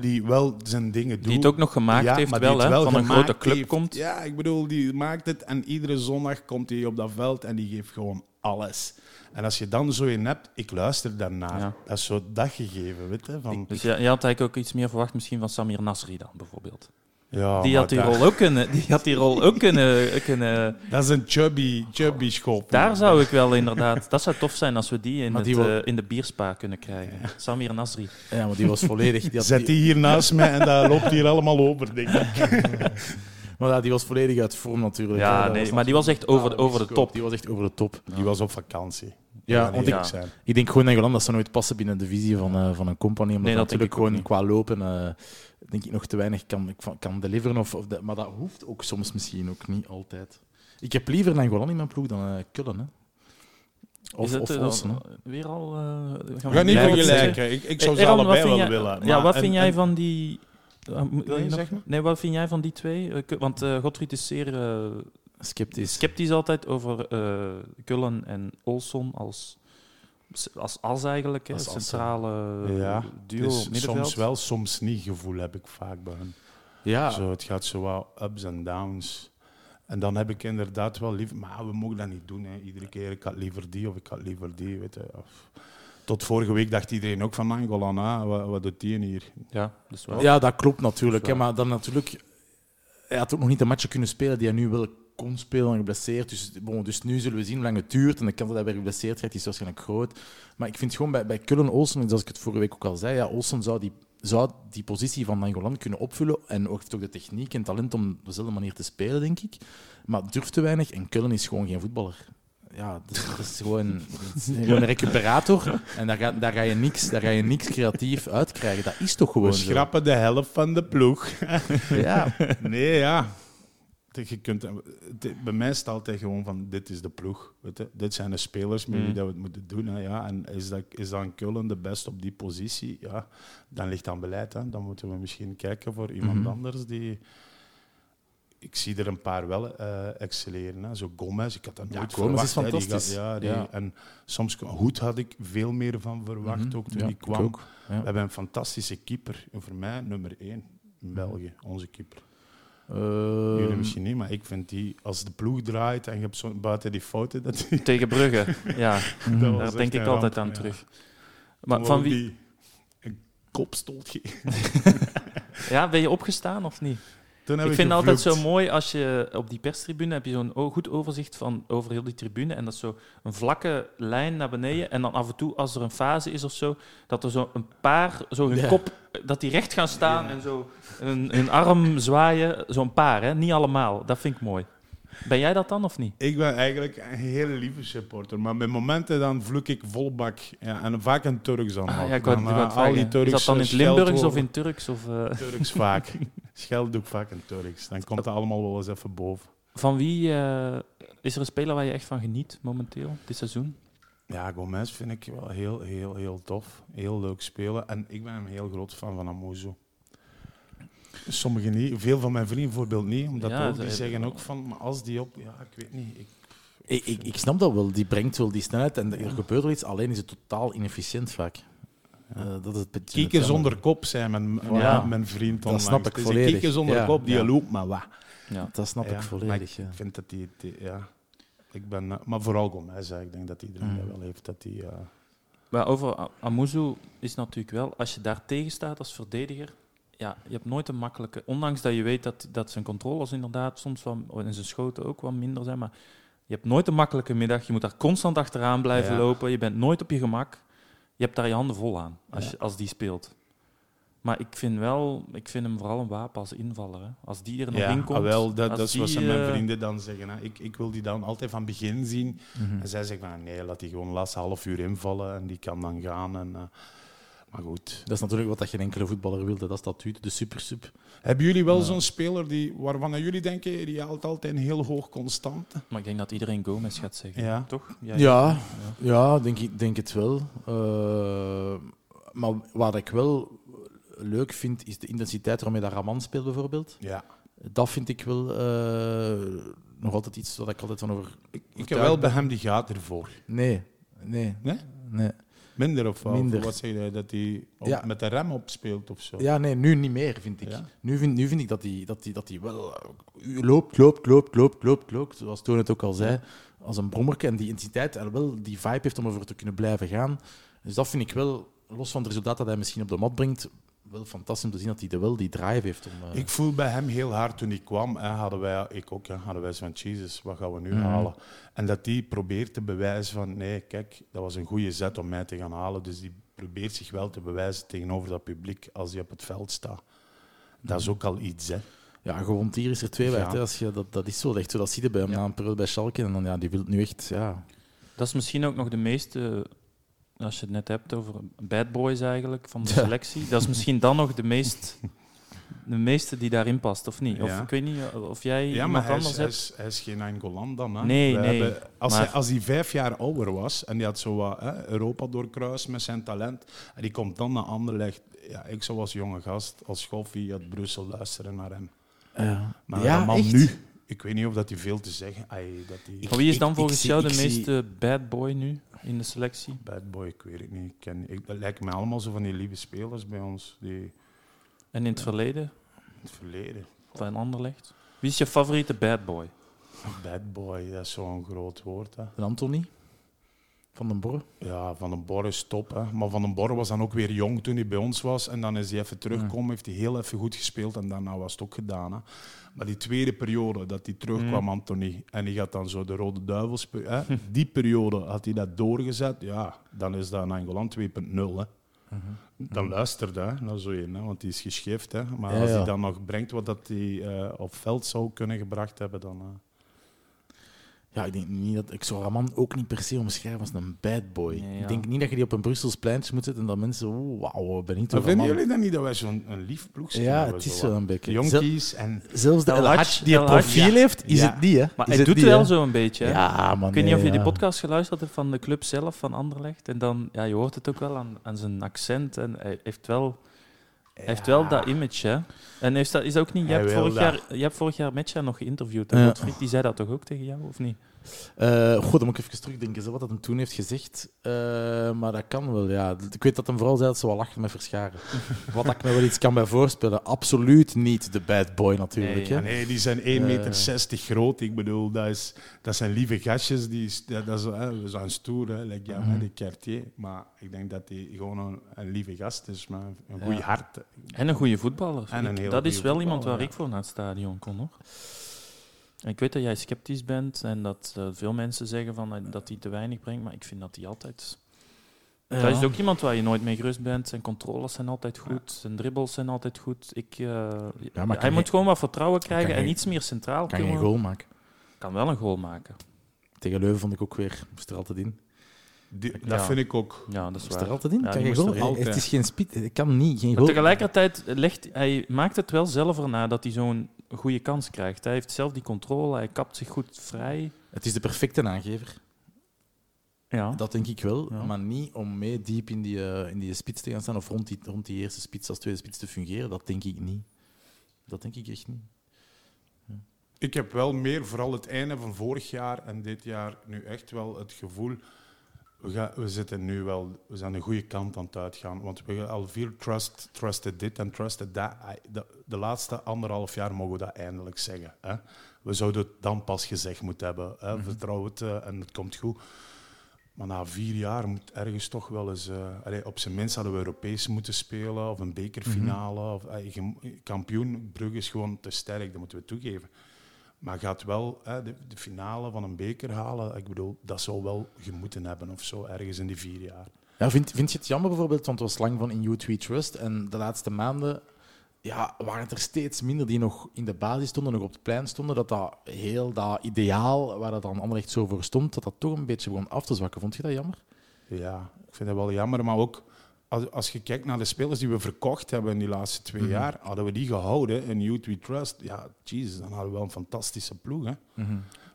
Speaker 6: die wel zijn dingen doet.
Speaker 3: Die het ook nog gemaakt
Speaker 6: Ja,
Speaker 3: heeft, wel, van een grote club
Speaker 6: heeft.
Speaker 3: komt.
Speaker 6: Ja, ik bedoel, die maakt het en iedere zondag komt hij op dat veld en die geeft gewoon alles. En als je dan zo in hebt, ik luister daarnaar.
Speaker 3: Ja.
Speaker 6: Dat is zo dat gegeven, weet je. Van,
Speaker 3: Dus je, je had eigenlijk ook iets meer verwacht misschien van Samir Nasri dan, bijvoorbeeld.
Speaker 6: Ja,
Speaker 3: die, had die, rol ook kunnen, die had die rol ook kunnen... kunnen
Speaker 6: Dat is een chubby, chubby schop.
Speaker 3: daar zou ik wel inderdaad... Dat zou tof zijn als we die in, het,
Speaker 5: die
Speaker 3: eh, in de bierspa kunnen krijgen. Samir Nasri.
Speaker 5: Ja, maar die was volledig... Die had-
Speaker 6: Zet die hier naast mij en dat loopt hier allemaal over, denk ik.
Speaker 5: Maar ja, die was volledig uit vorm natuurlijk.
Speaker 3: Ja, nee, maar die was echt over de, over de top.
Speaker 5: Die was echt over de top.
Speaker 6: Die was op vakantie.
Speaker 5: Ja, want
Speaker 3: ik-
Speaker 6: zijn.
Speaker 5: Ik denk gewoon Engeland, dat zou nooit passen binnen de visie van, eh, van een compagnie. Omdat
Speaker 3: Nee,
Speaker 5: dat natuurlijk gewoon qua lopen eh, denk ik nog te weinig kan, kan deliveren. Of, of de- maar dat hoeft ook soms misschien ook niet altijd. Ik heb liever Nangolan in mijn ploeg dan eh Kullen. Hè. Of,
Speaker 3: Is het,
Speaker 5: of Olsen.
Speaker 3: Weer al... eh,
Speaker 6: We gaan niet vergelijken. Ik, ik zou ze allebei wel
Speaker 3: jij-
Speaker 6: willen.
Speaker 3: Ja, wat
Speaker 6: en-
Speaker 3: vind jij van die... wil je
Speaker 6: Nee,
Speaker 3: nog-
Speaker 6: zeg maar.
Speaker 3: Nee, wat vind jij van die twee? Eh, Want eh Godfried is zeer eh,
Speaker 5: Sceptisch.
Speaker 3: sceptisch altijd over eh Kullen en Olson als, als eigenlijk,
Speaker 5: Als as,
Speaker 3: centrale
Speaker 6: Ja,
Speaker 3: duo middenveld.
Speaker 6: soms wel, soms niet gevoel heb ik vaak bij hen.
Speaker 5: Ja,
Speaker 6: Zo, het gaat zo wat ups en downs. En dan heb ik inderdaad wel liever... Maar we mogen dat niet doen. Hè. Iedere keer, ik had liever die of ik had liever die. Weet je. Of- tot vorige week dacht iedereen ook van Angolan. ah, wat, wat doet die hier?
Speaker 3: Ja, wel.
Speaker 5: ja, dat klopt natuurlijk. Hè, maar dan natuurlijk... Hij had ook nog niet de matchen kunnen spelen die hij nu wel kon spelen en geblesseerd. Dus, bon, dus nu zullen we zien hoe lang het duurt. En de kans dat hij weer geblesseerd gaat, is waarschijnlijk groot. Maar ik vind gewoon bij, bij Cullen Olsen, zoals ik het vorige week ook al zei, ja, Olsen zou die, zou die positie van Nangolan kunnen opvullen. En ook, heeft ook de techniek en talent om op dezelfde manier te spelen, denk ik. Maar durft te weinig. En Cullen is gewoon geen voetballer. Ja, dat is, dat is gewoon, dat is gewoon een recuperator. En daar ga, daar, ga je niks, daar ga je niks creatief uitkrijgen. Dat is toch gewoon
Speaker 6: We
Speaker 5: zo.
Speaker 6: schrappen de helft van de ploeg.
Speaker 5: Ja,
Speaker 6: Nee, ja. Je kunt, bij mij is het altijd gewoon van, dit is de ploeg. Weet je? Dit zijn de spelers met wie
Speaker 3: Mhm.
Speaker 6: dat we het moeten doen. Hè, ja. En is, dat, is dan Kullen de best op die positie? Ja, dan ligt aan beleid. Hè. Dan moeten we misschien kijken voor iemand
Speaker 5: Mhm.
Speaker 6: anders die... Ik zie er een paar wel eh, excelleren. Hè. Zo Gomez, ik had dat
Speaker 5: Ja,
Speaker 6: nooit
Speaker 5: Gomez is
Speaker 6: verwacht. Die
Speaker 5: fantastisch.
Speaker 6: gaat- ja, die,
Speaker 5: Ja.
Speaker 6: En soms, Hoed had ik veel meer van verwacht,
Speaker 5: Mhm.
Speaker 6: ook toen
Speaker 5: Ja,
Speaker 6: die
Speaker 5: ik
Speaker 6: kwam.
Speaker 5: ook. Ja.
Speaker 6: We hebben een fantastische keeper. En voor mij nummer één in België, onze keeper.
Speaker 5: Ehm,
Speaker 6: Jullie misschien niet, maar ik vind die, als de ploeg draait en je hebt zo buiten die fouten, dat die...
Speaker 3: Tegen Brugge, ja.
Speaker 6: dat was
Speaker 3: Daar denk ik altijd
Speaker 6: ramp,
Speaker 3: aan
Speaker 6: ja.
Speaker 3: terug. Maar van wie...
Speaker 6: Die een kopstoot geven.
Speaker 3: Ja, ben je opgestaan of niet?
Speaker 6: Toen heb
Speaker 3: Ik vind het altijd zo mooi als je op die perstribune heb je zo'n goed overzicht van over heel die tribune en dat is zo een vlakke lijn naar beneden en dan af en toe als er een fase is of zo dat er zo een paar zo hun
Speaker 5: Ja.
Speaker 3: kop dat die recht gaan staan en zo hun, hun arm zwaaien zo'n paar hè. Niet allemaal dat vind ik mooi ben jij dat dan of niet
Speaker 6: Ik ben eigenlijk een hele lieve supporter, maar bij momenten dan vloek ik vol bak. Ja, en vaak een Turks dan.
Speaker 3: ah, ja, ik
Speaker 6: Dan,
Speaker 3: wou
Speaker 6: eh,
Speaker 3: het
Speaker 6: al die
Speaker 3: vragen. is dat dan in het Limburgs of in Turks of eh,
Speaker 6: Turks vaak. Scheld doe ik vaak in Turks. Dan komt het allemaal wel eens even boven.
Speaker 3: van wie eh, is er een speler waar je echt van geniet momenteel dit seizoen
Speaker 6: Ja, Gomez vind ik wel heel, heel, heel tof. Heel leuk spelen. En ik ben een heel groot fan van Amozo. Sommigen niet. Veel van mijn vrienden bijvoorbeeld niet. Omdat
Speaker 3: Ja,
Speaker 6: ook, die
Speaker 3: ze-
Speaker 6: zeggen ook van, maar als die op... Ja, ik weet niet. Ik,
Speaker 5: Ik, ik, ik snap dat wel. Die brengt wel die snelheid en er gebeurt wel iets. Alleen is het totaal inefficiënt vaak. Eh, dat is het
Speaker 6: Kieken zonder kop, zei mijn,
Speaker 5: Ja.
Speaker 6: mijn vriend
Speaker 5: Dat
Speaker 6: onlangs.
Speaker 5: snap ik volledig.
Speaker 6: Kieken zonder
Speaker 5: Ja,
Speaker 6: kop, die
Speaker 5: ja.
Speaker 6: loopt maar wat.
Speaker 3: ja
Speaker 5: Dat snap
Speaker 6: Ja,
Speaker 5: ik
Speaker 6: maar
Speaker 5: volledig.
Speaker 6: ik
Speaker 5: Ja.
Speaker 6: vind dat die... die- ja, ik ben, eh, maar vooral Gomez, ik denk dat iedereen
Speaker 5: Mm.
Speaker 6: dat wel heeft. Dat die, eh,
Speaker 3: Maar over Amuzu is natuurlijk wel, als je daar tegen staat als verdediger, ja, je hebt nooit een makkelijke. Ondanks dat je weet dat, dat zijn controles inderdaad soms wel, en zijn schoten ook wat minder zijn, maar je hebt nooit een makkelijke middag. Je moet daar constant achteraan blijven
Speaker 6: Ja.
Speaker 3: lopen. Je bent nooit op je gemak. Je hebt daar je handen vol aan als,
Speaker 6: Ja.
Speaker 3: je, als die speelt. Maar ik vind wel, ik vind hem vooral een wapen als invaller. Hè. Als die er nog
Speaker 6: ja,
Speaker 3: in komt.
Speaker 6: ah, wel, dat, dat is wat
Speaker 3: die,
Speaker 6: mijn
Speaker 3: eh,
Speaker 6: vrienden dan zeggen. Hè. Ik, ik wil die dan altijd van begin zien.
Speaker 5: Mhm.
Speaker 6: En zij zeggen van nee, laat die gewoon laatste half uur invallen en die kan dan gaan. En, eh, maar goed.
Speaker 5: Dat is natuurlijk wat dat geen enkele voetballer wil. Dat is dat de super sub.
Speaker 6: Hebben jullie wel
Speaker 5: Ja.
Speaker 6: zo'n speler die, waarvan jullie denken, die haalt altijd een heel hoog constant?
Speaker 3: Maar ik denk dat iedereen Gomez gaat zeggen.
Speaker 6: Ja.
Speaker 3: Toch?
Speaker 5: Ja, ja denk, ik, denk het wel. Eh, maar wat ik wel leuk vind, is de intensiteit waarmee dat Raman speelt, bijvoorbeeld.
Speaker 6: Ja.
Speaker 5: Dat vind ik wel eh, nog altijd iets wat ik altijd van over.
Speaker 6: Ik heb wel bij hem die gaat ervoor.
Speaker 5: Nee, nee,
Speaker 6: Nee?
Speaker 5: nee.
Speaker 6: Minder of wel?
Speaker 5: Minder.
Speaker 6: Of wat zeg je, dat hij op-
Speaker 5: Ja.
Speaker 6: met de rem opspeelt of zo?
Speaker 5: Ja, nee, nu niet meer, vind ik.
Speaker 6: Ja?
Speaker 5: Nu, vind, nu vind ik dat hij dat die, dat die wel eh, loopt, loopt, loopt, loopt, loopt, loopt. Zoals Toon het ook al zei, als een brommerke. En die intensiteit en wel die vibe heeft om ervoor te kunnen blijven gaan. Dus dat vind ik wel, los van het resultaat dat hij misschien op de mat brengt, wel fantastisch om te zien dat hij er wel die drive heeft. Om, eh,
Speaker 6: Ik voel bij hem heel hard toen hij kwam. Hè, hadden wij, ik ook, hè, hadden wij zo van Jesus, wat gaan we nu
Speaker 5: Mhm.
Speaker 6: halen? En dat hij probeert te bewijzen van nee, kijk, dat was een goede zet om mij te gaan halen. Dus die probeert zich wel te bewijzen tegenover dat publiek als hij op het veld staat. Dat is ook al iets, hè?
Speaker 5: Ja, gewond hier is er twee
Speaker 6: Ja.
Speaker 5: Als je, dat, dat is zo echt zo. Dat zie je bij hem
Speaker 6: Ja.
Speaker 5: na een periode bij Schalke. En dan, ja, die wil het nu echt... Ja.
Speaker 3: Dat is misschien ook nog de meeste, als je het net hebt over bad boys eigenlijk, van de
Speaker 5: Ja.
Speaker 3: selectie. Dat is misschien dan nog de meest de meeste die daarin past, of niet? Of
Speaker 6: Ja.
Speaker 3: ik weet niet of jij
Speaker 6: Ja, maar
Speaker 3: iemand
Speaker 6: hij
Speaker 3: anders
Speaker 6: is, hij, is, hij is geen Angolan dan. Hè.
Speaker 3: Nee,
Speaker 6: We
Speaker 3: nee,
Speaker 6: hebben- als,
Speaker 3: maar-
Speaker 6: hij, als hij vijf jaar ouder was en die had zo wat hè, Europa doorkruist met zijn talent en die komt dan naar Anderlecht. Ja, ik zou als jonge gast, als schoffie uit Brussel luisteren naar hem. Maar
Speaker 5: ja,
Speaker 6: dat man
Speaker 5: echt?
Speaker 6: nu, ik weet niet of dat hij veel te zeggen dat
Speaker 3: Maar wie is dan
Speaker 5: ik-
Speaker 3: volgens
Speaker 5: ik
Speaker 3: jou de
Speaker 5: ik zie-
Speaker 3: meeste bad boy nu in de selectie?
Speaker 6: Bad boy, ik weet het niet. Ik ken, ik, dat lijken mij allemaal zo van die lieve spelers bij ons die
Speaker 3: En in het verleden
Speaker 6: in het verleden.
Speaker 3: van Anderlecht? Wie is je favoriete bad boy?
Speaker 6: Bad boy, dat is zo'n groot woord. Hè.
Speaker 5: En Anthony van den Borre.
Speaker 6: Ja, Van den Borre is top. Hè. Maar Van den Borre was dan ook weer jong toen hij bij ons was. En dan is hij even teruggekomen, heeft hij heel even goed gespeeld. En daarna was het ook gedaan. Hè. Maar die tweede periode dat hij terugkwam, Anthony, en die gaat dan zo de Rode Duivels... Hè. Die periode had hij dat doorgezet. Ja, dan is dat een Angolan 2.0. Hè. Dan luisterde hij naar zo een, hè, want die is geschift. Hè. Maar
Speaker 5: Ja,
Speaker 6: als
Speaker 5: ja.
Speaker 6: hij dan nog brengt wat dat hij eh, op veld zou kunnen gebracht hebben, dan... eh,
Speaker 5: Ja, ik denk niet dat ik zou Raman ook niet per se omschrijven als een bad boy.
Speaker 3: Nee, ja.
Speaker 5: Ik denk niet dat je die op een Brussels pleintje moet zetten en dat mensen, oh, wauw, ben ik
Speaker 6: Maar vinden jullie dan niet dat wij zo'n een lief ploeg zijn?
Speaker 5: Ja, het is een beetje.
Speaker 6: Jonkies en...
Speaker 5: Zelfs de
Speaker 3: El
Speaker 5: die een profiel
Speaker 6: ja.
Speaker 5: heeft, is
Speaker 6: Ja.
Speaker 5: het niet, hè?
Speaker 3: Maar
Speaker 5: Is
Speaker 3: hij
Speaker 5: het
Speaker 3: doet
Speaker 5: niet,
Speaker 3: wel zo'n beetje. hè?
Speaker 5: Ja, man.
Speaker 3: Ik weet niet of je die podcast geluisterd hebt van de club zelf, van Anderlecht. En dan, ja, je hoort het ook wel aan, aan zijn accent. En hij heeft wel, hij heeft wel dat image, hè. En heeft dat, is dat ook niet... Je hebt, vorig
Speaker 6: dat.
Speaker 3: jaar, je hebt vorig jaar Metja nog geïnterviewd.
Speaker 5: Ja.
Speaker 3: Godfried, die zei dat toch ook tegen jou, of niet?
Speaker 5: Eh, goh, dan moet ik even terugdenken wat dat hem toen heeft gezegd. Eh, maar dat kan wel, ja. Ik weet dat hem vooral zei dat ze wel lachen met verscharen. wat ik me wel iets kan bij voorspellen. Absoluut niet de bad boy natuurlijk.
Speaker 3: Nee,
Speaker 5: hè.
Speaker 6: Nee, die zijn 1,60 meter groot. Ik bedoel, dat, is, dat zijn lieve gastjes. Die, is- dat, dat is, hè, we zijn stoer, hè, like, ja, de Cartier. Maar ik denk dat hij gewoon een, een lieve gast is, maar een goede hart.
Speaker 3: En een goede voetballer.
Speaker 6: En een
Speaker 3: dat is wel iemand waar ik voor naar het stadion kon, hoor. Ik weet dat jij sceptisch bent en dat eh, veel mensen zeggen van, eh, dat hij te weinig brengt, maar ik vind dat hij altijd...
Speaker 5: Ja.
Speaker 3: Dat is ook iemand waar je nooit mee gerust bent. Zijn controles zijn altijd goed, zijn dribbles zijn altijd goed. Ik, eh, hij
Speaker 5: kan
Speaker 3: moet gewoon wat vertrouwen krijgen
Speaker 5: kan
Speaker 3: en
Speaker 5: je-
Speaker 3: iets meer centraal
Speaker 5: Kan je een goal maken.
Speaker 3: Kan wel een goal maken.
Speaker 5: Tegen Leuven vond ik ook weer, moest er altijd in.
Speaker 6: Die- dat
Speaker 3: Ja.
Speaker 6: vind ik ook.
Speaker 3: Ja, dat is
Speaker 5: Moest er
Speaker 3: waar.
Speaker 5: altijd in?
Speaker 3: Ja,
Speaker 5: kan je goal? Het is geen speed, hij kan niet, geen
Speaker 3: Maar
Speaker 5: goal.
Speaker 3: tegelijkertijd legt hij maakt het wel zelf erna dat hij zo'n goede kans krijgt. Hij heeft zelf die controle, hij kapt zich goed vrij.
Speaker 5: Het is de perfecte aangever.
Speaker 3: Ja.
Speaker 5: Dat denk ik wel,
Speaker 3: Ja.
Speaker 5: maar niet om mee diep in die, eh, in die spits te gaan staan of rond die, rond die eerste spits als tweede spits te fungeren. Dat denk ik niet. Dat denk ik echt niet.
Speaker 6: Ik heb wel meer, vooral het einde van vorig jaar en dit jaar, nu echt wel het gevoel. We, gaan, we zitten nu wel, we zijn de goede kant aan het uitgaan. Want we hebben al veel trust, trusted dit en trusted dat. De, de laatste anderhalf jaar mogen we dat eindelijk zeggen. Hè? We zouden het dan pas gezegd moeten hebben. Hè? Vertrouw het eh, en het komt goed. Maar na vier jaar moet ergens toch wel eens... eh, allee, op zijn minst hadden we Europees moeten spelen of een bekerfinale. Of, eh, kampioen, Brugge is gewoon te sterk, dat moeten we toegeven. Maar gaat wel hè, de, de finale van een beker halen. Ik bedoel, dat zou wel gemoeten hebben of zo, ergens in die vier jaar.
Speaker 5: Ja, vind, vind je het jammer bijvoorbeeld, want het was lang van In You We Trust en de laatste maanden ja, waren het er steeds minder die nog in de basis stonden, nog op het plein stonden, dat dat heel dat ideaal waar dat dan Anderlecht zo voor stond, dat dat toch een beetje begon af te zwakken. Vond je dat jammer?
Speaker 6: Ja, ik vind dat wel jammer. Maar ook als, als je kijkt naar de spelers die we verkocht hebben in die laatste twee
Speaker 5: Mhm.
Speaker 6: jaar, hadden we die gehouden in Youth We Trust. Ja, Jesus, dan hadden we wel een fantastische ploeg. Hè?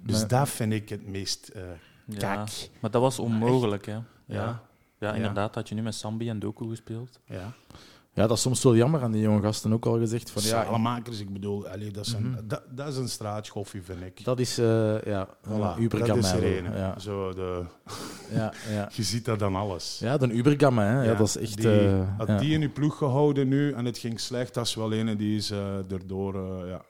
Speaker 6: Dus
Speaker 5: Maar-
Speaker 6: dat vind ik het meest eh
Speaker 3: Ja,
Speaker 6: kak.
Speaker 3: Maar dat was onmogelijk, hè. Ja.
Speaker 6: Ja.
Speaker 3: Ja, inderdaad. Had je nu met Sambi en Doku gespeeld.
Speaker 6: Ja.
Speaker 5: Ja, dat is soms wel jammer aan die jonge gasten ook al gezegd. Van, ja,
Speaker 6: ik bedoel, allee, dat, is een,
Speaker 5: Mhm.
Speaker 6: dat, dat is een straatschoffie, vind ik.
Speaker 5: dat is uh, ja,
Speaker 6: Voilà, dat is er een.
Speaker 5: Ja,
Speaker 6: Zo de,
Speaker 5: ja, ja.
Speaker 6: je ziet dat dan alles.
Speaker 5: ja, de Ubergamme, hè. Ja, dat is echt...
Speaker 6: Die,
Speaker 5: eh,
Speaker 6: had die in uw ploeg gehouden nu en het ging slecht, dat is wel een die is eh, erdoor, ja,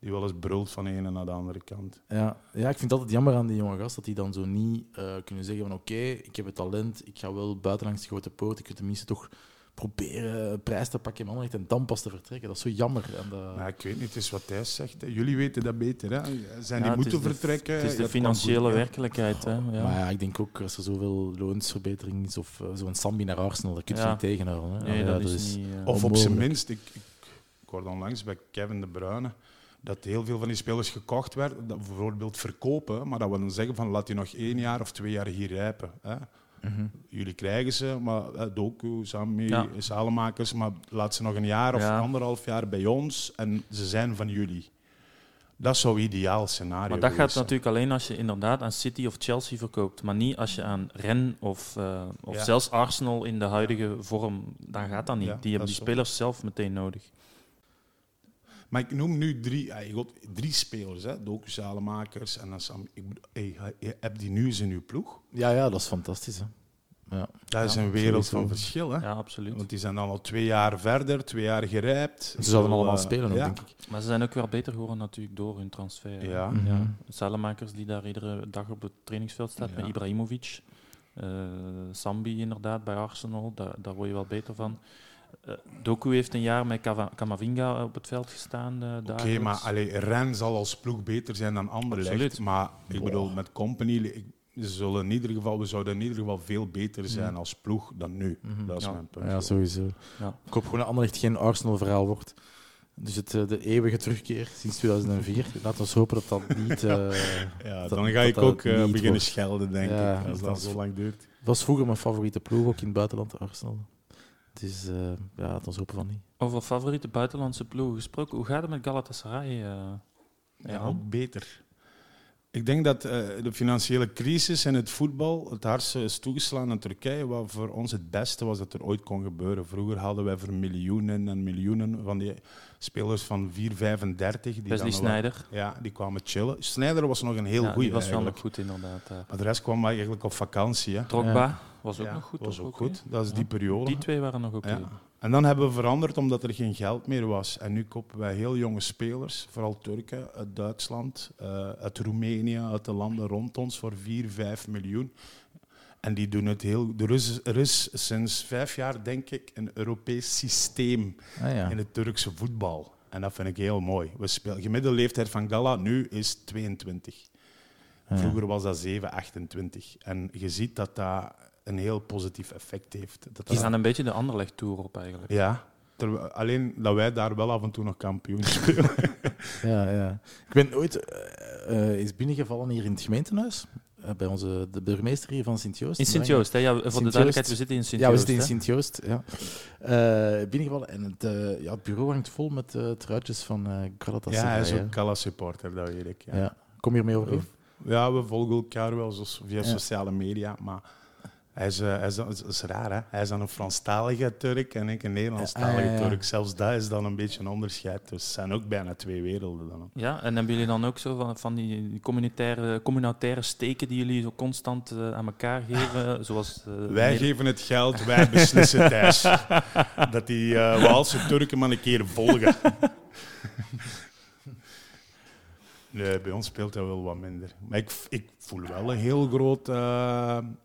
Speaker 6: die wel eens brult van de ene naar de andere kant.
Speaker 5: Ja, ja, ik vind het altijd jammer aan die jonge gast dat die dan zo niet kunnen zeggen van oké, ik heb het talent, ik ga wel buitenlangs de grote poort, ik wil tenminste toch proberen prijs te pakken in Anderlecht en dan pas te vertrekken. Dat is zo jammer. En dat-
Speaker 6: Maar ik weet niet, het is wat Thijs zegt. Hè. Jullie weten dat beter. Hè. Zijn
Speaker 3: Ja,
Speaker 6: die moeten
Speaker 3: de-
Speaker 6: vertrekken?
Speaker 3: Het is de financiële
Speaker 6: goed,
Speaker 3: werkelijkheid, hè. Ja.
Speaker 5: Maar ja, ik denk ook als er zoveel loonsverbetering is of eh, zo'n Sambi naar Arsenal, dat kun je
Speaker 3: Ja.
Speaker 5: niet tegenhouden. Hè.
Speaker 3: nee,
Speaker 5: Ja,
Speaker 3: dat
Speaker 5: dat
Speaker 3: is niet... eh,
Speaker 6: Of op zijn minst, ik, ik, ik hoorde onlangs bij Kevin De Bruyne dat heel veel van die spelers gekocht werden, dat bijvoorbeeld verkopen, maar dat we dan zeggen van laat die nog één jaar of twee jaar hier rijpen. Hè.
Speaker 5: Mhm.
Speaker 6: Jullie krijgen ze, maar eh, Doku, Sammy,
Speaker 3: Ja.
Speaker 6: Salemakers, maar laat ze nog een jaar of
Speaker 3: Ja.
Speaker 6: anderhalf jaar bij ons en ze zijn van jullie. Dat zou ideaal scenario
Speaker 3: Maar dat gaat
Speaker 6: zijn.
Speaker 3: natuurlijk alleen als je inderdaad aan City of Chelsea verkoopt. Maar niet als je aan Rennes of, eh, of
Speaker 6: Ja.
Speaker 3: zelfs Arsenal in de huidige vorm. Dan gaat dat niet. Die hebben die spelers zelf meteen nodig.
Speaker 6: Maar ik noem nu drie, god, drie spelers, hè? Doku, Salemakers en dan Sam. Ik je hebt die nu eens in uw ploeg.
Speaker 5: Ja, ja, dat is fantastisch. Hè. Ja.
Speaker 6: Dat is
Speaker 5: Ja,
Speaker 6: een wereld van verschil. Hè?
Speaker 3: Ja, absoluut.
Speaker 6: Want die zijn dan al twee jaar verder, twee jaar gerijpt.
Speaker 5: Ze zouden
Speaker 6: Zo,
Speaker 5: allemaal
Speaker 6: eh,
Speaker 5: spelen,
Speaker 6: ja.
Speaker 5: denk ik.
Speaker 3: Maar ze zijn ook wel beter geworden natuurlijk door hun transfer.
Speaker 6: Ja.
Speaker 3: Ja. Salemakers die daar iedere dag op het trainingsveld staat
Speaker 6: Ja.
Speaker 3: met Ibrahimovic. Eh, Sambi inderdaad bij Arsenal, daar, daar word je wel beter van. Eh, Doku heeft een jaar met Kamavinga op het veld gestaan. eh
Speaker 6: Oké, maar allee, Ren zal als ploeg beter zijn dan Anderlecht. Maar ik bedoel, met Company, ik, ze zullen in ieder geval, we zouden in ieder geval veel beter zijn als ploeg dan nu.
Speaker 5: Mhm.
Speaker 6: Dat is
Speaker 3: Ja.
Speaker 6: mijn punt.
Speaker 5: Ja, sowieso.
Speaker 3: Ja.
Speaker 5: Ik hoop gewoon dat Anderlecht geen Arsenal-verhaal wordt. Dus het, eh, de eeuwige terugkeer sinds 2004. Laten we hopen dat dat niet... eh,
Speaker 6: Ja,
Speaker 5: dat-
Speaker 6: dan ga
Speaker 5: dat
Speaker 6: ik
Speaker 5: dat
Speaker 6: ook beginnen
Speaker 5: wordt.
Speaker 6: schelden, denk
Speaker 5: Ja,
Speaker 6: ik, als
Speaker 5: dat
Speaker 6: zo lang duurt.
Speaker 5: Dat was vroeger mijn favoriete ploeg, ook in het buitenland, Arsenal. Dus eh ja, laten we hopen van niet.
Speaker 3: Over favoriete buitenlandse ploegen gesproken, hoe gaat het met Galatasaray? eh?
Speaker 6: Ja,
Speaker 3: Ja.
Speaker 6: ook beter. Ik denk dat eh, de financiële crisis in het voetbal het hardste is toegeslaan in Turkije. Wat voor ons het beste was dat er ooit kon gebeuren. Vroeger hadden wij voor miljoenen en miljoenen van die spelers van 4, 35. Die
Speaker 3: Wesley Sneijder.
Speaker 6: Ja, die kwamen chillen. Sneijder was nog een heel
Speaker 3: ja,
Speaker 6: goeie
Speaker 3: die was wel nog goed inderdaad. daar.
Speaker 6: Maar de rest kwam eigenlijk op vakantie. Hè.
Speaker 3: Drogba was ook nog goed.
Speaker 6: was ook goed. Dat is die periode.
Speaker 3: Die twee waren nog oké.
Speaker 6: Ja. En dan hebben we veranderd omdat er geen geld meer was. En nu kopen wij heel jonge spelers, vooral Turken, uit Duitsland, eh, uit Roemenië, uit de landen rond ons, voor 4, 5 miljoen. En die doen het heel... Er is, er is sinds vijf jaar, denk ik, een Europees systeem
Speaker 5: Ah, ja.
Speaker 6: in het Turkse voetbal. En dat vind ik heel mooi. We spelen, gemiddelde leeftijd van Gala nu is 22.
Speaker 5: Ja.
Speaker 6: Vroeger was dat 7, 28. En je ziet dat dat een heel positief effect heeft. Dat
Speaker 3: Die
Speaker 6: dat
Speaker 3: gaan een beetje de Anderlecht tour op eigenlijk.
Speaker 6: ja, terwijl- alleen dat wij daar wel af en toe nog kampioen spelen.
Speaker 5: Ja, ja. Ik ben ooit eh, eh, is binnengevallen hier in het gemeentehuis. eh, bij onze, de burgemeester hier van Sint-Joost.
Speaker 3: In Sint-Joost, hè? Ja, voor de duidelijkheid, we zitten in Sint-Joost.
Speaker 5: Ja, we zitten in? Sint-Joost. Ja. Eh, binnengevallen en het, ja, het bureau hangt vol met eh truitjes van eh
Speaker 6: ja,
Speaker 5: Galatasaray.
Speaker 6: hij is ook Kalla-supporter, dat weet ik. Ja.
Speaker 5: Ja. Kom hier mee over?
Speaker 6: Ja, we volgen elkaar wel zo via
Speaker 5: Ja.
Speaker 6: sociale media, maar hij is, eh, hij is, dat raar, hè? Hij is dan een Franstalige Turk en ik een Nederlandstalige
Speaker 5: ah, ja, ja.
Speaker 6: Turk. Zelfs dat is dan een beetje een onderscheid. Dus het zijn ook bijna twee werelden dan.
Speaker 3: Ja, en hebben jullie dan ook zo van, van die, communautaire, communautaire steken die jullie zo constant eh, aan elkaar geven? Zoals, eh,
Speaker 6: Wij geven het geld, wij beslissen thuis. dat die eh Waalse Turken maar een keer volgen. Nee, bij ons speelt dat wel wat minder. Maar ik, ik voel wel een heel groot,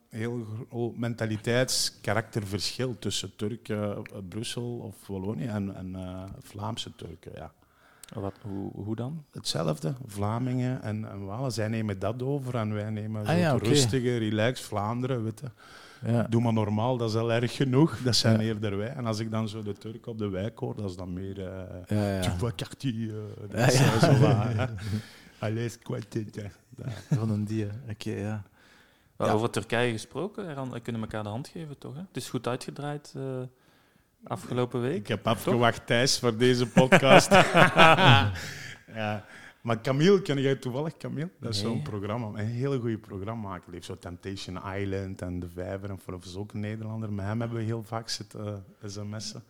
Speaker 6: heel groot mentaliteits-karakterverschil tussen Turken, eh, Brussel of Wallonië en, en eh, Vlaamse Turken. Ja.
Speaker 3: Wat, hoe, hoe dan?
Speaker 6: Hetzelfde, Vlamingen en, en Walen. Zij nemen dat over en wij nemen zo
Speaker 5: Ah ja,
Speaker 6: rustige, relaxed Vlaanderen. Weet je.
Speaker 5: Ja.
Speaker 6: Doe maar normaal, dat is al erg genoeg. Dat zijn
Speaker 5: Ja.
Speaker 6: eerder wij. En als ik dan zo de Turk op de wijk hoor, dat is dan meer... eh. Tu vois quartier, dat is, zo wat. Allez,
Speaker 5: Van een die. Oké, ja.
Speaker 6: Ja.
Speaker 3: Over Turkije gesproken, Eran, we kunnen elkaar de hand geven, toch? Hè? Het is goed uitgedraaid eh, afgelopen week.
Speaker 6: Ik heb afgewacht, Thijs, voor deze podcast. ja. Maar Camille, ken jij toevallig Camille? Dat is
Speaker 3: Nee.
Speaker 6: zo'n programma, een hele goede programma. Die heeft zo Temptation Island en De Vijver. En voor is ook een Nederlander. Met hem hebben we heel vaak zitten uh, sms'en.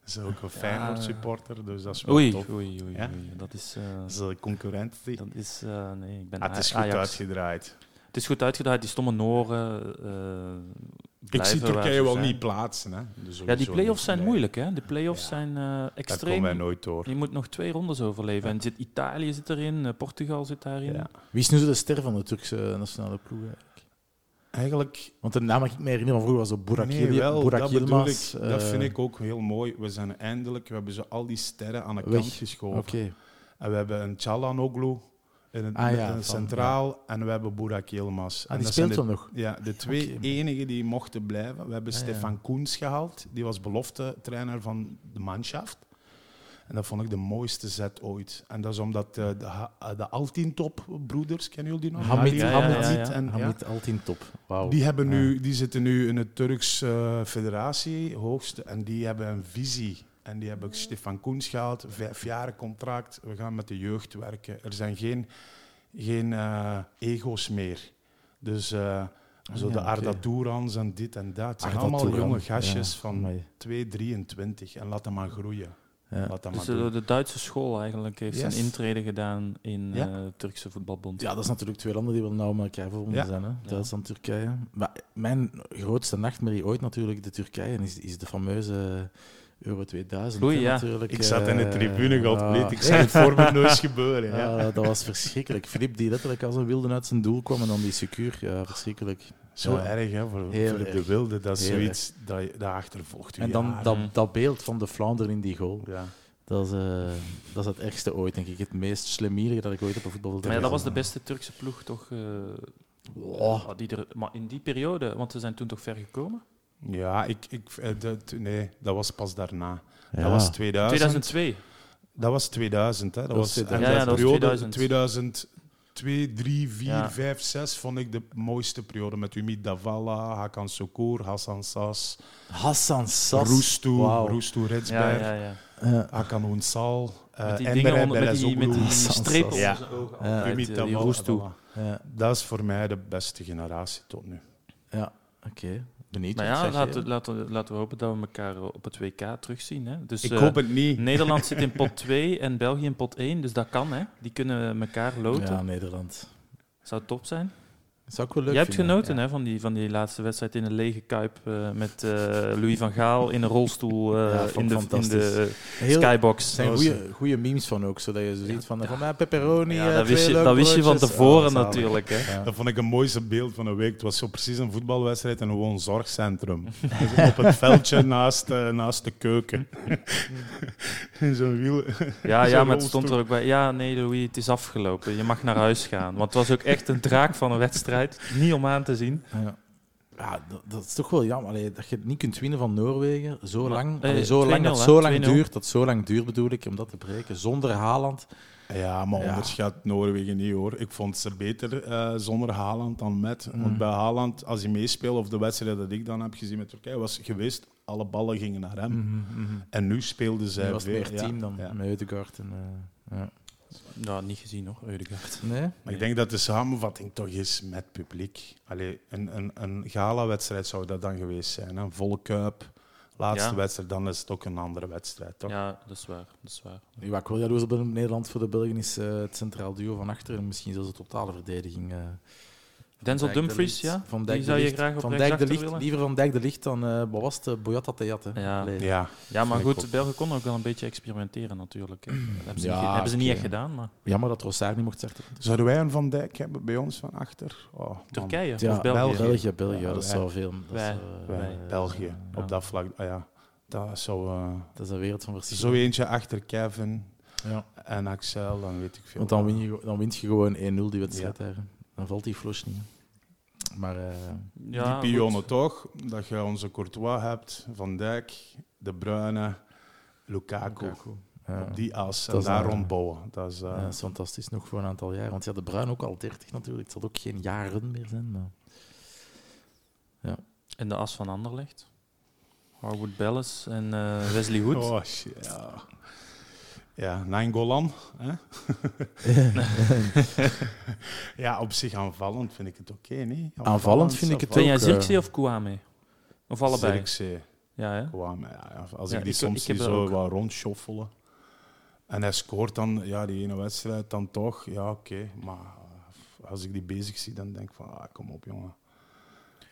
Speaker 6: Dat is ook een Feyenoord supporter, dus dat is wel
Speaker 3: Oei,
Speaker 6: tof.
Speaker 3: oei, oei,
Speaker 6: Ja?
Speaker 3: oei. Dat is... eh,
Speaker 6: Dat is een concurrentie.
Speaker 3: dat is eh, nee, ik ben
Speaker 6: Ah, het is goed
Speaker 3: Ajax.
Speaker 6: uitgedraaid.
Speaker 3: Het is goed uitgedraaid, die stomme Noren. eh,
Speaker 6: Ik zie Turkije
Speaker 3: ze
Speaker 6: wel
Speaker 3: zijn.
Speaker 6: niet plaatsen. Hè. Dus
Speaker 3: Ja, die play-offs zijn moeilijk, hè? De play-offs
Speaker 6: Ja.
Speaker 3: zijn eh,
Speaker 6: Daar komen wij
Speaker 3: extreem.
Speaker 6: nooit door.
Speaker 3: Je moet nog twee rondes overleven. En zit Italië zit erin, eh, Portugal zit daarin.
Speaker 6: Ja.
Speaker 5: Wie is nu de ster van de Turkse nationale ploeg? eigenlijk?
Speaker 6: Eigenlijk
Speaker 5: Want de naam mag ik me herinneren van vroeger was op Burak,
Speaker 6: Nee, wel,
Speaker 5: Burak
Speaker 6: dat
Speaker 5: Yilmaz,
Speaker 6: ik. Dat vind ik ook heel mooi. We zijn eindelijk, we hebben zo al die sterren aan de
Speaker 5: Weg.
Speaker 6: kant geschoven.
Speaker 5: Oké.
Speaker 6: En we hebben een Çalhanoğlu in het,
Speaker 5: Ah, ja,
Speaker 6: in het centraal en we hebben Burak Yilmaz.
Speaker 5: Ah,
Speaker 6: en
Speaker 5: die speelt
Speaker 6: de,
Speaker 5: dan nog.
Speaker 6: Ja, de twee
Speaker 5: Oké.
Speaker 6: enigen die mochten blijven. We hebben
Speaker 5: Ah, ja.
Speaker 6: Stefan Koens gehaald, die was belofte trainer van de Manschaft. En dat vond ik de mooiste zet ooit. En dat is omdat eh, de, Ha- eh, de Altintop-broeders, kennen jullie die nog?
Speaker 5: Hamid,
Speaker 3: ja.
Speaker 6: en.
Speaker 5: Hamid Altien top. Wauw.
Speaker 6: Die, hebben nu, die zitten nu in de Turks eh, federatie, hoogste, en die hebben een visie. En die hebben Stefan Koens gehaald, vijf jaren contract. We gaan met de jeugd werken. Er zijn geen, geen eh, ego's meer. Dus eh, zo
Speaker 5: ja,
Speaker 6: de. Arda Toerans en dit en dat. Het zijn
Speaker 5: Arda
Speaker 6: allemaal
Speaker 5: Touran,
Speaker 6: jonge gastjes
Speaker 5: ja,
Speaker 6: van
Speaker 5: amai.
Speaker 6: 2, 23 en laat hem maar groeien.
Speaker 5: Ja.
Speaker 6: Laat hem
Speaker 3: Dus
Speaker 6: maar
Speaker 3: de,
Speaker 6: doen.
Speaker 3: de Duitse school eigenlijk heeft
Speaker 6: Yes.
Speaker 3: zijn intrede gedaan in
Speaker 6: Ja.
Speaker 3: eh, de Turkse voetbalbond.
Speaker 5: Ja, dat is natuurlijk twee landen die wel nauw met elkaar verbonden
Speaker 6: Ja.
Speaker 5: zijn. Hè? Duitsland, Turkije. Maar mijn grootste nachtmerrie ooit natuurlijk, de Turkije, is, is de fameuze Euro 2000.
Speaker 3: Oei,
Speaker 5: hè,
Speaker 3: ja.
Speaker 5: natuurlijk.
Speaker 6: Ik zat in de
Speaker 5: Eh,
Speaker 6: tribune, God
Speaker 5: ah.
Speaker 6: weet. Ik zag het voor me nooit gebeuren. Ja.
Speaker 5: Ja, dat was verschrikkelijk. Filip die letterlijk als een wilde uit zijn doel kwam en dan die secuur. Ja, verschrikkelijk.
Speaker 6: Zo
Speaker 5: Ja.
Speaker 6: erg, hè, voor
Speaker 5: Heel
Speaker 6: de. Wilde. Dat is
Speaker 5: Heel
Speaker 6: zoiets dat, je- dat achtervolgt u
Speaker 5: En dan dat, dat beeld van de Vlaanderen in die goal.
Speaker 6: Ja.
Speaker 5: Dat is, eh, dat is het ergste ooit, denk ik. Het meest slemmerige dat ik ooit op een voetbalveld
Speaker 3: Maar ja, dat was de beste Turkse ploeg toch? eh,
Speaker 5: Oh.
Speaker 3: ah, die er, maar in die periode, want ze zijn toen toch ver gekomen?
Speaker 6: Ja, ik, ik, eh, dat, nee, dat was pas daarna.
Speaker 5: Ja.
Speaker 6: Dat was 2000.
Speaker 3: 2002.
Speaker 6: Dat was 2000. Hè. Dat,
Speaker 5: Dat was
Speaker 6: was,
Speaker 5: 2000.
Speaker 6: en
Speaker 3: Ja, ja, dat was
Speaker 6: periode
Speaker 3: 2000.
Speaker 6: 2002, 3, 4,
Speaker 3: Ja.
Speaker 6: 5, 6 vond ik de mooiste periode. Met Umid Davala, Hakan Sokour, Hassan Sas,
Speaker 5: Hassan Sas.
Speaker 6: Roestoe,
Speaker 5: Wauw.
Speaker 6: Roestoe
Speaker 3: Ja,
Speaker 6: Ritsberg,
Speaker 3: ja, ja.
Speaker 5: Ja.
Speaker 6: Hakan Unsal, uh,
Speaker 3: Met die dingen onder, met die, met die onder
Speaker 6: Ja.
Speaker 3: zijn ogen.
Speaker 5: Ja.
Speaker 6: Umid
Speaker 3: eh, die
Speaker 6: Davala.
Speaker 3: Roestoe.
Speaker 5: Ja,
Speaker 6: Dat is voor mij de beste generatie tot nu.
Speaker 5: ja. oké. Benieuwd.
Speaker 3: Maar ja, laten, laten, laten we hopen dat we elkaar op het WK terugzien. Hè. Dus,
Speaker 6: Ik
Speaker 3: eh,
Speaker 6: hoop het niet.
Speaker 3: Nederland zit in pot 2 en België in pot 1, dus dat kan. Hè. Die kunnen elkaar loten.
Speaker 5: Ja, Nederland.
Speaker 3: Zou top zijn.
Speaker 5: Zou ik wel leuk
Speaker 3: Jij hebt
Speaker 5: vinden,
Speaker 3: genoten
Speaker 5: ja.
Speaker 3: hè, van, die, van die laatste wedstrijd in een lege kuip eh, met eh, Louis van Gaal in een rolstoel eh,
Speaker 5: Ja,
Speaker 3: in, de, in de
Speaker 5: Heel-
Speaker 3: skybox.
Speaker 5: Er zijn goede, goede memes van ook, zodat je zo ziet van, van mij pepperoni,
Speaker 3: Ja, dat, wist je, dat wist je van tevoren
Speaker 5: Oh,
Speaker 3: natuurlijk. Hè.
Speaker 5: Ja.
Speaker 6: Dat vond ik een mooiste beeld van de week. Het was zo precies een voetbalwedstrijd en gewoon een zorgcentrum. op het veldje naast, naast de keuken. In zo'n wiel.
Speaker 3: Ja, ja, maar het stond er ook bij. Ja, nee, Louis, het is afgelopen. Je mag naar huis gaan. Want het was ook echt een draak van een wedstrijd. Niet om aan te zien.
Speaker 5: Ja. Ja, dat, dat is toch wel jammer. Allee, dat je het niet kunt winnen van Noorwegen. Zo lang,
Speaker 3: eh,
Speaker 5: allee, zo lang
Speaker 3: 2-0,
Speaker 5: dat zo lang
Speaker 3: 2-0.
Speaker 5: duurt. Dat zo lang duurt bedoel ik, om dat te breken. Zonder Haaland.
Speaker 6: Ja, maar
Speaker 5: Ja.
Speaker 6: onderschat Noorwegen niet hoor. Ik vond ze beter eh, zonder Haaland dan met.
Speaker 5: Mm.
Speaker 6: Want bij Haaland, als hij meespeelt, of de wedstrijd dat ik dan heb gezien met Turkije, was geweest, alle ballen gingen naar hem. En nu speelden zij
Speaker 5: Hij was
Speaker 6: ja,
Speaker 5: team dan
Speaker 6: ja.
Speaker 5: met. En, eh, ja.
Speaker 3: Nou, niet gezien hoor, Eudegaard.
Speaker 5: Nee?
Speaker 6: Maar ik denk dat de samenvatting toch is met publiek. Allee, een, een, een gala-wedstrijd zou dat dan geweest zijn. Een volle kuip, laatste
Speaker 3: Ja.
Speaker 6: wedstrijd, dan is het ook een andere wedstrijd. Toch?
Speaker 3: Ja, dat is waar. Dat is waar.
Speaker 5: Wat ik wel jaloers op op Nederland voor de Belgen is eh, het centraal duo van achter en misschien zelfs de totale verdediging. eh.
Speaker 3: Denzel
Speaker 5: Dijk, De
Speaker 3: Dumfries, ja?
Speaker 5: Van
Speaker 3: Die
Speaker 5: Dijk,
Speaker 3: zou
Speaker 5: De
Speaker 3: je graag op
Speaker 5: van Dijk de Licht,
Speaker 3: willen?
Speaker 5: Liever Van Dijk de Licht dan, eh wat was het, eh, Boyata Theat.
Speaker 3: Ja.
Speaker 6: Ja.
Speaker 3: Ja, maar goed,
Speaker 6: ook.
Speaker 3: België kon ook wel een beetje experimenteren natuurlijk. Hè. Dat hebben ze,
Speaker 5: Ja,
Speaker 3: niet, hebben ze niet echt gedaan, maar
Speaker 5: Jammer dat Rossard niet mocht starten.
Speaker 6: Zouden wij een Van Dijk hebben bij ons van achter? Oh.
Speaker 3: Turkije
Speaker 5: Ja,
Speaker 3: of België?
Speaker 5: België, België,
Speaker 6: Ja,
Speaker 5: dat zou veel. Dat
Speaker 3: wij-
Speaker 5: zou,
Speaker 6: Wij,
Speaker 3: wij-
Speaker 6: België,
Speaker 3: Ja.
Speaker 6: op dat vlak. ah ja, dat zou... eh,
Speaker 5: Dat is een wereld van verschil.
Speaker 6: zo eentje achter Kevin
Speaker 5: Ja.
Speaker 6: en Axel, dan weet ik veel.
Speaker 5: Want dan win je, dan wint je gewoon 1-0 die wedstrijd. daar. Dan valt die flush niet. Maar eh,
Speaker 3: Ja,
Speaker 6: die pionnen
Speaker 3: goed.
Speaker 6: toch? Dat je onze Courtois hebt, Van Dijk, De Bruyne, Lukaku.
Speaker 5: ja,
Speaker 6: Op die as en
Speaker 5: Dat is,
Speaker 6: daar
Speaker 5: eh,
Speaker 6: rondbouwen. Dat is, eh,
Speaker 5: ja, dat is fantastisch nog voor een aantal jaar. Want ja, de Bruin ook al 30 natuurlijk. Het zal ook geen jaren meer zijn. Maar...
Speaker 3: En de as van Anderlecht. Harwood Bellis en eh, Wesley Hood.
Speaker 6: Oh, shit, ja. Ja, Nainggolan. Hè? ja, op zich aanvallend vind ik het oké, niet?
Speaker 5: Aanvallend vind ik het
Speaker 3: Ben jij
Speaker 5: eh,
Speaker 3: Zirkzee of Kouame? Of allebei?
Speaker 6: Zirkzee.
Speaker 3: Ja, hè?
Speaker 6: Kwam, ja. Als
Speaker 3: Ja,
Speaker 6: ik die
Speaker 3: ik-
Speaker 6: soms
Speaker 3: ik
Speaker 6: zo
Speaker 3: ook.
Speaker 6: wat rondschoffelen. En hij scoort dan, ja, die ene wedstrijd dan toch. Ja, oké. Maar eh, als ik die bezig zie, dan denk ik van, ah, kom op, jongen.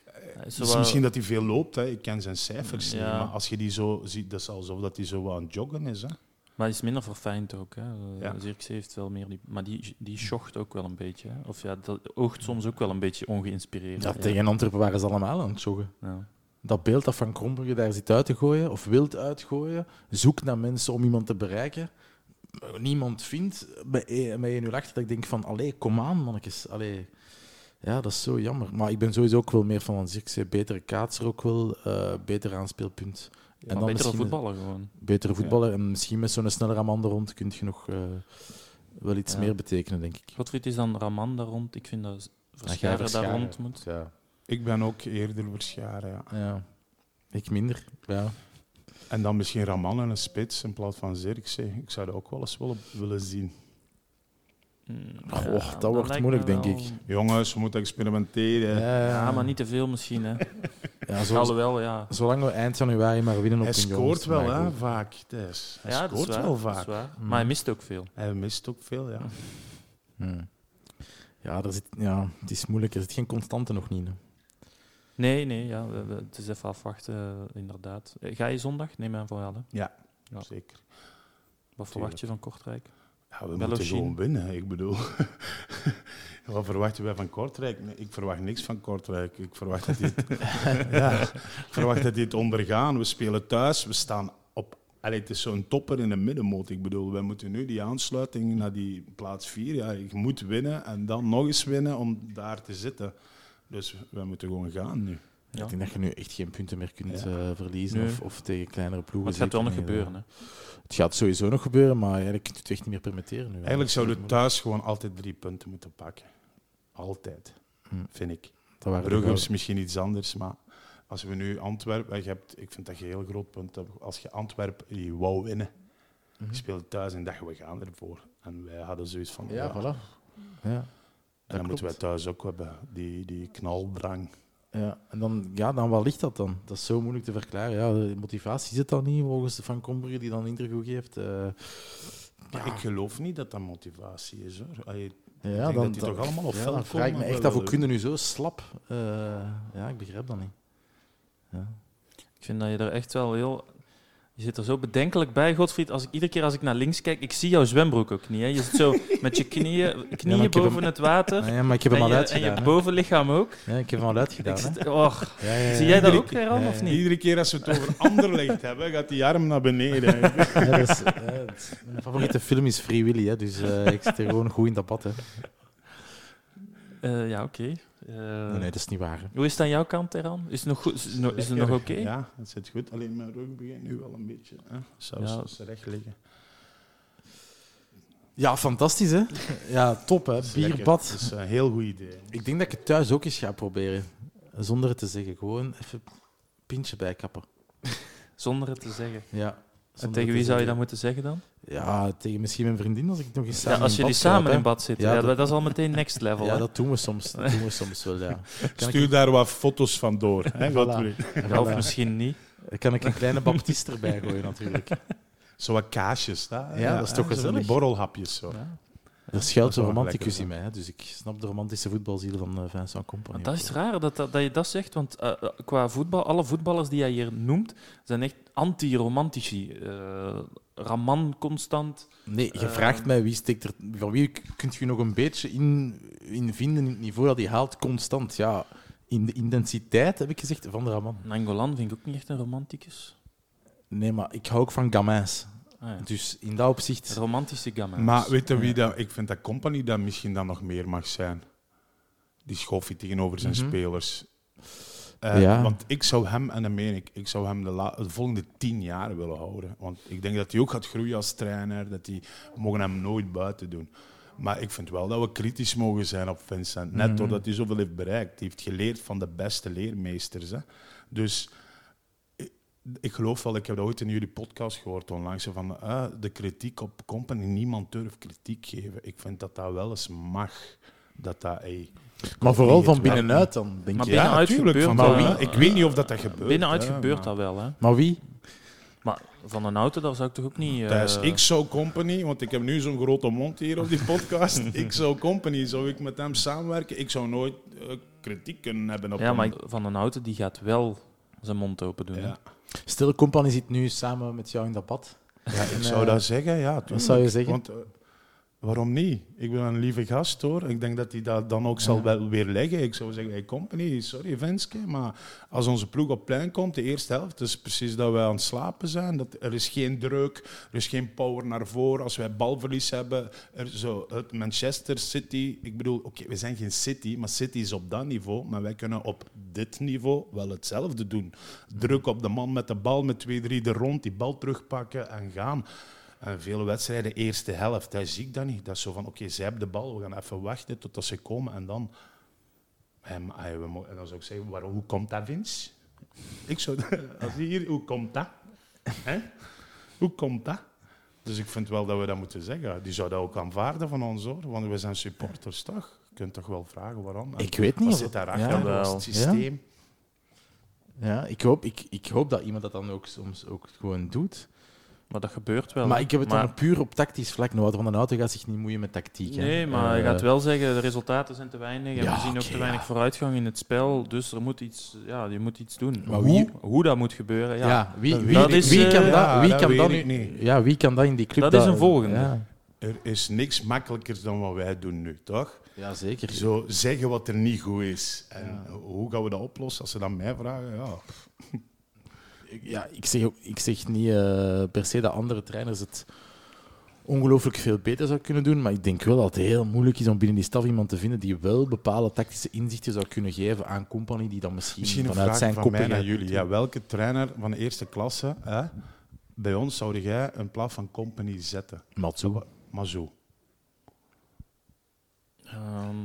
Speaker 3: Is
Speaker 6: Het
Speaker 3: zo
Speaker 6: is
Speaker 3: wel-
Speaker 6: misschien dat hij veel loopt, hè. ik ken zijn cijfers niet. Maar als je die zo ziet, dat is alsof dat hij zo wat aan het joggen is. Hè.
Speaker 3: Maar hij is minder verfijnd ook. Hè. Eh,
Speaker 6: Ja.
Speaker 3: Zirkzee heeft wel meer... Die, maar die, die schocht ook wel een beetje. Hè. Of ja, dat oogt soms ook wel een beetje ongeïnspireerd.
Speaker 5: Ja, tegen Antwerpen waren ze allemaal aan het joggen.
Speaker 3: Ja.
Speaker 5: Dat beeld dat Van Krombrugge daar zit uit te gooien, of wilt uitgooien, zoekt naar mensen om iemand te bereiken. Niemand vindt bij één met één uur achter dat ik denk van, allee, kom aan, mannetjes. Allee. Ja, dat is zo jammer. Maar ik ben sowieso ook wel meer van een Zirkzee. Betere kaatser ook wel, eh beter aanspeelpunt. En
Speaker 3: En
Speaker 5: dan
Speaker 3: betere
Speaker 5: misschien
Speaker 3: voetballer gewoon.
Speaker 5: betere voetballer. En misschien met zo'n snelle Raman er rond kun je nog eh, wel iets
Speaker 3: Ja.
Speaker 5: meer betekenen, denk ik.
Speaker 3: Godfried is dan Raman daar rond. Ik vind dat
Speaker 5: Ja,
Speaker 3: Verscharen daar rond moet.
Speaker 5: Ja.
Speaker 6: Ik ben ook eerder Verscharen, ja.
Speaker 5: ja. Ik minder. Ja.
Speaker 6: En dan misschien Raman en een spits in plaats van Zirkzee. Ik zou dat ook wel eens willen, willen zien.
Speaker 5: Goh,
Speaker 3: ja,
Speaker 5: dat wordt moeilijk, denk
Speaker 3: wel-
Speaker 5: ik.
Speaker 6: Jongens, we moeten experimenteren.
Speaker 3: Ja, maar niet te veel misschien. Hè.
Speaker 5: Ja, zo,
Speaker 3: Alhoewel, ja.
Speaker 5: zolang we eind januari maar winnen op
Speaker 6: Hij scoort wel, hè, vaak. Thijs. Hij
Speaker 3: ja, dat is
Speaker 6: scoort
Speaker 3: waar,
Speaker 6: wel
Speaker 3: dat is
Speaker 6: vaak.
Speaker 3: waar.
Speaker 5: Mm.
Speaker 3: Maar hij mist ook veel.
Speaker 6: Hij mist ook veel, ja.
Speaker 5: Hmm. Ja, er zit, ja, het is moeilijk. Er zit geen constante nog niet. hè.
Speaker 3: Nee, nee, ja, we- we- het is even afwachten, eh, inderdaad. Eh, Ga je zondag? Neem aan van wel. Hè. Ja.
Speaker 6: Zeker.
Speaker 3: Wat verwacht je van Kortrijk?
Speaker 6: Ja, we moeten gewoon winnen. Ik bedoel, wat verwachten wij van Kortrijk? Nee, ik verwacht niks van Kortrijk. Ik verwacht dat die het, ja, ik verwacht dat die het ondergaan. We spelen thuis, we staan op. Allee, het is zo'n topper in de middenmoot. Ik bedoel, wij moeten nu die aansluiting naar die plaats 4. Ja, je moet winnen en dan nog eens winnen om daar te zitten. Dus wij moeten gewoon gaan nu.
Speaker 3: Ja.
Speaker 5: Ik denk dat je nu echt geen punten meer kunt
Speaker 6: Ja.
Speaker 5: eh, verliezen
Speaker 3: Nee.
Speaker 5: of, of tegen kleinere ploegen.
Speaker 3: Maar het gaat wel nog
Speaker 5: niet,
Speaker 3: gebeuren.
Speaker 5: eh.
Speaker 3: Hè.
Speaker 5: Het gaat sowieso nog gebeuren, maar eigenlijk kun je het echt niet meer permitteren nu.
Speaker 6: Eigenlijk zouden we thuis gewoon altijd drie punten moeten pakken. Altijd,
Speaker 5: Hm.
Speaker 6: vind ik. Brugge is misschien iets anders, maar als we nu Antwerpen, je hebt, ik vind dat je een heel groot punt hebt. Als je Antwerpen je wou winnen,
Speaker 5: Mhm.
Speaker 6: je speelt thuis en dacht we gaan ervoor. En wij hadden zoiets van,
Speaker 5: Ja, voilà. Ja.
Speaker 6: en
Speaker 5: dat
Speaker 6: dan moeten wij thuis ook hebben, die, die knaldrang.
Speaker 5: Ja, en dan, ja, dan wat ligt dat dan? Dat is zo moeilijk te verklaren. Ja, de motivatie zit dan niet, volgens Van Kombrugge, die dan een interview geeft. eh,
Speaker 6: Maar ik geloof niet dat dat motivatie is. Hoor. Allee,
Speaker 5: ja,
Speaker 6: denk
Speaker 5: dan,
Speaker 6: dat die toch allemaal op
Speaker 5: ja, dan vraag ik me echt af, hoe kunnen nu zo slap? eh, ja, ik begrijp dat niet. Ja.
Speaker 3: Ik vind dat je er echt wel heel... Je zit er zo bedenkelijk bij, Godfried. Als ik, iedere keer als ik naar links kijk, ik zie jouw zwembroek ook niet. Hè. Je zit zo met je knieën, knieën boven
Speaker 5: hem-
Speaker 3: het water.
Speaker 5: Ja, maar ik heb hem
Speaker 3: en,
Speaker 5: al
Speaker 3: je, en
Speaker 5: uitgedaan.
Speaker 3: je
Speaker 5: hè.
Speaker 3: bovenlichaam ook.
Speaker 5: Ja, ik heb hem al uitgedaan.
Speaker 3: Zit- och,
Speaker 5: Ja,
Speaker 3: zie jij dat ook,
Speaker 5: ja,
Speaker 3: of niet?
Speaker 6: Iedere keer als we het over Anderlecht hebben, gaat die arm naar beneden.
Speaker 5: Dat is, mijn favoriete film is Free Willy, hè, dus eh, ik zit er gewoon goed in dat bad. Hè.
Speaker 3: Eh, ja, oké.
Speaker 5: Nee, nee, dat is niet waar.
Speaker 3: Hoe is het aan jouw kant, Teran? Is het nog, goed? Is het nog, is het nog oké?
Speaker 6: Ja, het zit goed. Alleen mijn rug begint nu wel een beetje. Hè? Zelfs
Speaker 3: Ja.
Speaker 6: als ze recht liggen.
Speaker 5: Ja, fantastisch hè? Ja, top hè.
Speaker 6: Dat.
Speaker 5: Bierbad.
Speaker 6: Dat is een heel goed idee.
Speaker 5: Ik denk dat ik het thuis ook eens ga proberen. Zonder het te zeggen. Gewoon even een pintje bijkappen.
Speaker 3: Zonder het te zeggen.
Speaker 5: Ja.
Speaker 3: En tegen wie zou je dat moeten zeggen dan?
Speaker 5: Ja, tegen misschien mijn vriendin als ik nog eens
Speaker 3: Ja,
Speaker 5: samen
Speaker 3: als
Speaker 5: in
Speaker 3: jullie
Speaker 5: bad
Speaker 3: samen in bad zitten.
Speaker 5: Ja,
Speaker 3: Ja,
Speaker 5: dat-
Speaker 3: dat, is al meteen next level.
Speaker 5: Ja,
Speaker 3: hè.
Speaker 5: dat doen we soms. Dat doen we soms wel, ja. Kan
Speaker 6: Stuur
Speaker 5: ik,
Speaker 6: daar wat foto's van door. Hè,
Speaker 5: Voilà.
Speaker 3: Ja, of
Speaker 5: Voilà.
Speaker 3: misschien niet.
Speaker 5: kan ik een kleine baptist erbij gooien natuurlijk.
Speaker 6: Zo wat kaasjes. Hè?
Speaker 5: Ja, dat is toch gezellig.
Speaker 6: Die borrelhapjes. Zo.
Speaker 5: Er schuilt
Speaker 6: Dat
Speaker 5: een romanticus
Speaker 6: lekker,
Speaker 5: in mij, dus ik snap de romantische voetbalziel van eh, Vincent Company.
Speaker 3: Maar dat is raar dat, dat, dat je dat zegt, want eh, eh, qua voetbal, alle voetballers die jij hier noemt, zijn echt anti-romantici. Eh, Raman constant.
Speaker 5: Nee, je
Speaker 3: Eh,
Speaker 5: vraagt mij wie steekt er. Van wie kunt je nog een beetje in, in vinden in het niveau dat hij haalt constant? Ja, in de intensiteit heb ik gezegd van de Raman.
Speaker 3: Nangolan vind ik ook niet echt een romanticus.
Speaker 5: Nee, maar ik hou ook van gamins.
Speaker 3: Ah, ja.
Speaker 5: Dus in dat opzicht.
Speaker 3: Romantische gamma.
Speaker 6: Maar weet je wie dat... Ik vind dat Company dat misschien dan nog meer mag zijn. Die schoffie tegenover zijn
Speaker 5: Mhm.
Speaker 6: spelers. Eh,
Speaker 5: Ja.
Speaker 6: Want ik zou hem, en dat meen ik, ik zou hem de, la- de volgende tien jaar willen houden. Want ik denk dat hij ook gaat groeien als trainer. Dat die, we mogen hem nooit buiten doen. Maar ik vind wel dat we kritisch mogen zijn op Vincent. Net
Speaker 5: Mhm.
Speaker 6: doordat hij zoveel heeft bereikt. Hij heeft geleerd van de beste leermeesters. Hè. Dus ik, ik geloof wel, ik heb dat ooit in jullie podcast gehoord onlangs, van ah, de kritiek op Company. Niemand durft kritiek geven. Ik vind dat dat wel eens mag. Dat dat, hey,
Speaker 5: Maar vooral van binnenuit dan, denk
Speaker 3: Maar
Speaker 5: je.
Speaker 3: binnenuit
Speaker 6: tuurlijk,
Speaker 3: gebeurt
Speaker 6: van
Speaker 3: dat,
Speaker 6: wel,
Speaker 3: hè.
Speaker 6: hè. Ik weet niet of dat, dat gebeurt.
Speaker 3: Binnenuit
Speaker 6: hè,
Speaker 3: gebeurt
Speaker 6: maar-
Speaker 3: dat wel, hè.
Speaker 5: Maar wie?
Speaker 3: Maar van een auto, daar zou ik toch ook niet... eh,
Speaker 6: Thijs, ik zou Company, want ik heb nu zo'n grote mond hier op die podcast. ik zou Company, zou ik met hem samenwerken? Ik zou nooit eh, kritiek kunnen hebben op
Speaker 3: Ja,
Speaker 6: hem.
Speaker 3: maar van een auto, die gaat wel zijn mond open doen.
Speaker 6: Ja.
Speaker 5: Stil Company zit nu samen met jou in dat bad.
Speaker 6: Ja,
Speaker 5: En,
Speaker 6: ik zou
Speaker 5: eh,
Speaker 6: dat zeggen, ja. tuurlijk.
Speaker 5: zou je zeggen?
Speaker 6: Want, Waarom niet? Ik ben een lieve gast hoor. Ik denk dat hij dat dan ook zal wel weer leggen. Ik zou zeggen, hey, company, sorry Venske, maar als onze ploeg op plein komt, de eerste helft, is precies dat wij aan het slapen zijn. Dat, er is geen druk, er is geen power naar voren. Als wij balverlies hebben, er, zo, het Manchester City, ik bedoel, oké, we zijn geen City, maar City is op dat niveau, maar wij kunnen op dit niveau wel hetzelfde doen. Druk op de man met de bal, met twee, drie er rond, die bal terugpakken en gaan. En vele wedstrijden, eerste helft, daar zie ik dat niet. Dat is zo van, oké, zij hebben de bal, we gaan even wachten totdat ze komen en dan... En, mo- en dan zou ik zeggen, waarom, hoe komt dat, Vince? Ik zou, als je hier, hoe komt dat? Hè? Hoe komt dat? Dus ik vind wel dat we dat moeten zeggen. Die zou dat ook aanvaarden van ons, hoor. Want we zijn supporters, toch? Je kunt toch wel vragen waarom? En
Speaker 5: Ik weet niet
Speaker 6: Wat
Speaker 5: of
Speaker 6: zit daarachter?
Speaker 5: ja.
Speaker 6: Wat is het systeem?
Speaker 5: Ja, ik hoop, ik, ik hoop dat iemand dat dan ook soms ook gewoon doet.
Speaker 3: Maar dat gebeurt wel.
Speaker 5: Maar ik heb het
Speaker 3: Maar-
Speaker 5: dan puur op tactisch vlak. Nou, van den Auto gaat zich niet moeien met tactiek. hè.
Speaker 3: Nee, maar je
Speaker 5: Eh,
Speaker 3: gaat wel zeggen, de resultaten zijn te weinig en
Speaker 5: Ja,
Speaker 3: we zien ook te weinig
Speaker 5: ja.
Speaker 3: vooruitgang in het spel. Dus er moet iets, ja, je moet iets doen.
Speaker 5: Maar
Speaker 3: hoe,
Speaker 5: wie-
Speaker 3: hoe dat moet gebeuren, ja.
Speaker 5: Ja, wie, wie, kan
Speaker 3: Eh,
Speaker 5: dat, wie kan dat
Speaker 6: niet.
Speaker 5: Ja, wie kan dat in die club?
Speaker 3: Dat is een volgende.
Speaker 5: Ja,
Speaker 6: Er is niks makkelijker dan wat wij doen nu, toch?
Speaker 5: ja zeker.
Speaker 6: Zo zeggen wat er niet goed is. En hoe gaan we dat oplossen? Als ze dat mij vragen, ja.
Speaker 5: Ja, ik zeg, ik zeg niet eh, per se dat andere trainers het ongelooflijk veel beter zou kunnen doen, maar ik denk wel dat het heel moeilijk is om binnen die staf iemand te vinden die wel bepaalde tactische inzichten zou kunnen geven aan Company, die dan misschien,
Speaker 6: Misschien een
Speaker 5: vanuit
Speaker 6: vraag
Speaker 5: zijn
Speaker 6: van mij
Speaker 5: koppigheid
Speaker 6: naar jullie. Ja, welke trainer van de eerste klasse hè, bij ons zou jij een plaats van company zetten?
Speaker 5: Matsu.
Speaker 6: Mazou.
Speaker 3: Ehm,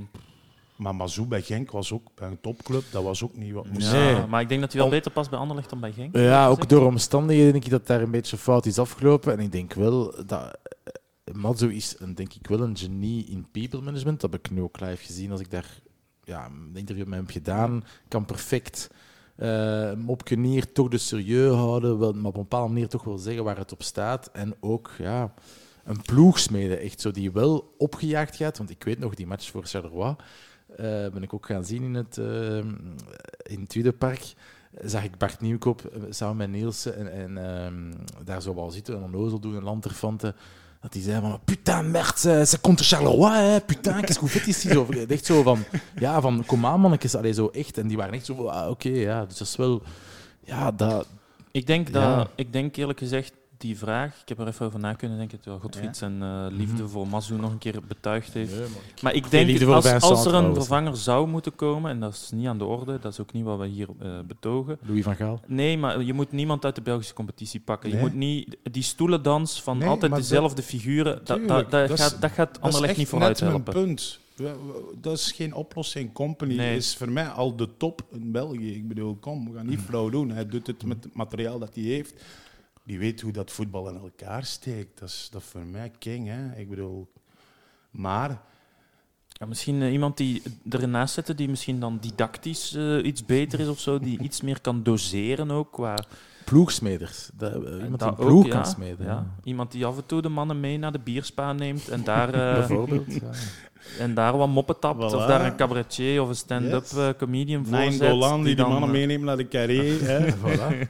Speaker 6: Maar Mazou bij Genk was ook bij een topclub. Dat was ook niet wat moest
Speaker 3: ja,
Speaker 5: Nee.
Speaker 3: maar ik denk dat hij wel
Speaker 5: Om-
Speaker 3: beter past bij Anderlecht dan bij Genk.
Speaker 5: Ja, ook door omstandigheden denk ik dat daar een beetje fout is afgelopen. En ik denk wel dat eh, Matsu is een, denk ik wel een genie in people management. Dat heb ik nu ook live gezien als ik daar ja, een interview met hem heb gedaan. Kan perfect eh op neer toch de serieus houden, wel, maar op een bepaalde manier toch wel zeggen waar het op staat. En ook ja, een ploegsmede, echt zo, die wel opgejaagd gaat. Want ik weet nog, die match voor Charleroi ben ik ook gaan zien in het, eh in het Tweedepark zag ik Bart Nieuwkoop eh, samen met Nielsen en, en ehm, daar zo wel zitten en onnozel doen, een lanterfanten. Dat hij zei van, putain, merde, ze, ze komt de Charleroi, hè, putain, qu'est-ce que vous ici? Zo, echt zo van, ja, van, kom aan, mannetjes, allee, zo echt. En die waren echt zo van, ah, oké, ja, dus dat is wel, ja, dat...
Speaker 3: Ik denk, dat,
Speaker 5: Ja.
Speaker 3: ik denk eerlijk gezegd, die vraag, ik heb er even over na kunnen denken, terwijl Godfried zijn eh, liefde voor Mazou nog een keer betuigd heeft. Maar ik denk,
Speaker 5: voor
Speaker 3: als, er een vervanger zou moeten komen, en dat is niet aan de orde, dat is ook niet wat we hier eh, betogen.
Speaker 5: Louis van Gaal.
Speaker 3: Nee, maar je moet niemand uit de Belgische competitie pakken. Je moet niet die stoelendans van
Speaker 6: Nee,
Speaker 3: altijd dezelfde figuren, dat, dat, dat,
Speaker 6: dat is-
Speaker 3: gaat, dat gaat
Speaker 6: Dat is
Speaker 3: Anderlecht
Speaker 6: echt
Speaker 3: niet vooruit helpen.
Speaker 6: punt. Dat is geen oplossing. Company
Speaker 3: Nee.
Speaker 6: is voor mij al de top in België. Ik bedoel, kom, we gaan niet flauw doen. Hij doet het met het materiaal dat hij heeft. Die weet hoe dat voetbal in elkaar steekt. Dat is, dat is voor mij king. Hè? Ik bedoel, maar
Speaker 3: Ja, misschien eh, iemand die erin naast zetten, die misschien dan didactisch eh, iets beter is of zo, die iets meer kan doseren ook qua
Speaker 5: Ploegsmeders. Dat, eh, iemand
Speaker 3: dat
Speaker 5: die ploeg
Speaker 3: ook,
Speaker 5: kan
Speaker 3: ja.
Speaker 5: smeden.
Speaker 3: Ja. Iemand die af en toe de mannen mee naar de bierspa neemt en daar, eh,
Speaker 5: Bijvoorbeeld. ja.
Speaker 3: en daar wat moppen tapt.
Speaker 6: Voilà.
Speaker 3: Of daar een cabaretier of een stand-up
Speaker 6: Yes.
Speaker 3: comedian voor
Speaker 6: Nine
Speaker 3: zet.
Speaker 6: Golan die die
Speaker 3: dan,
Speaker 6: mannen meenemen naar de carré. Hè?
Speaker 5: Voilà.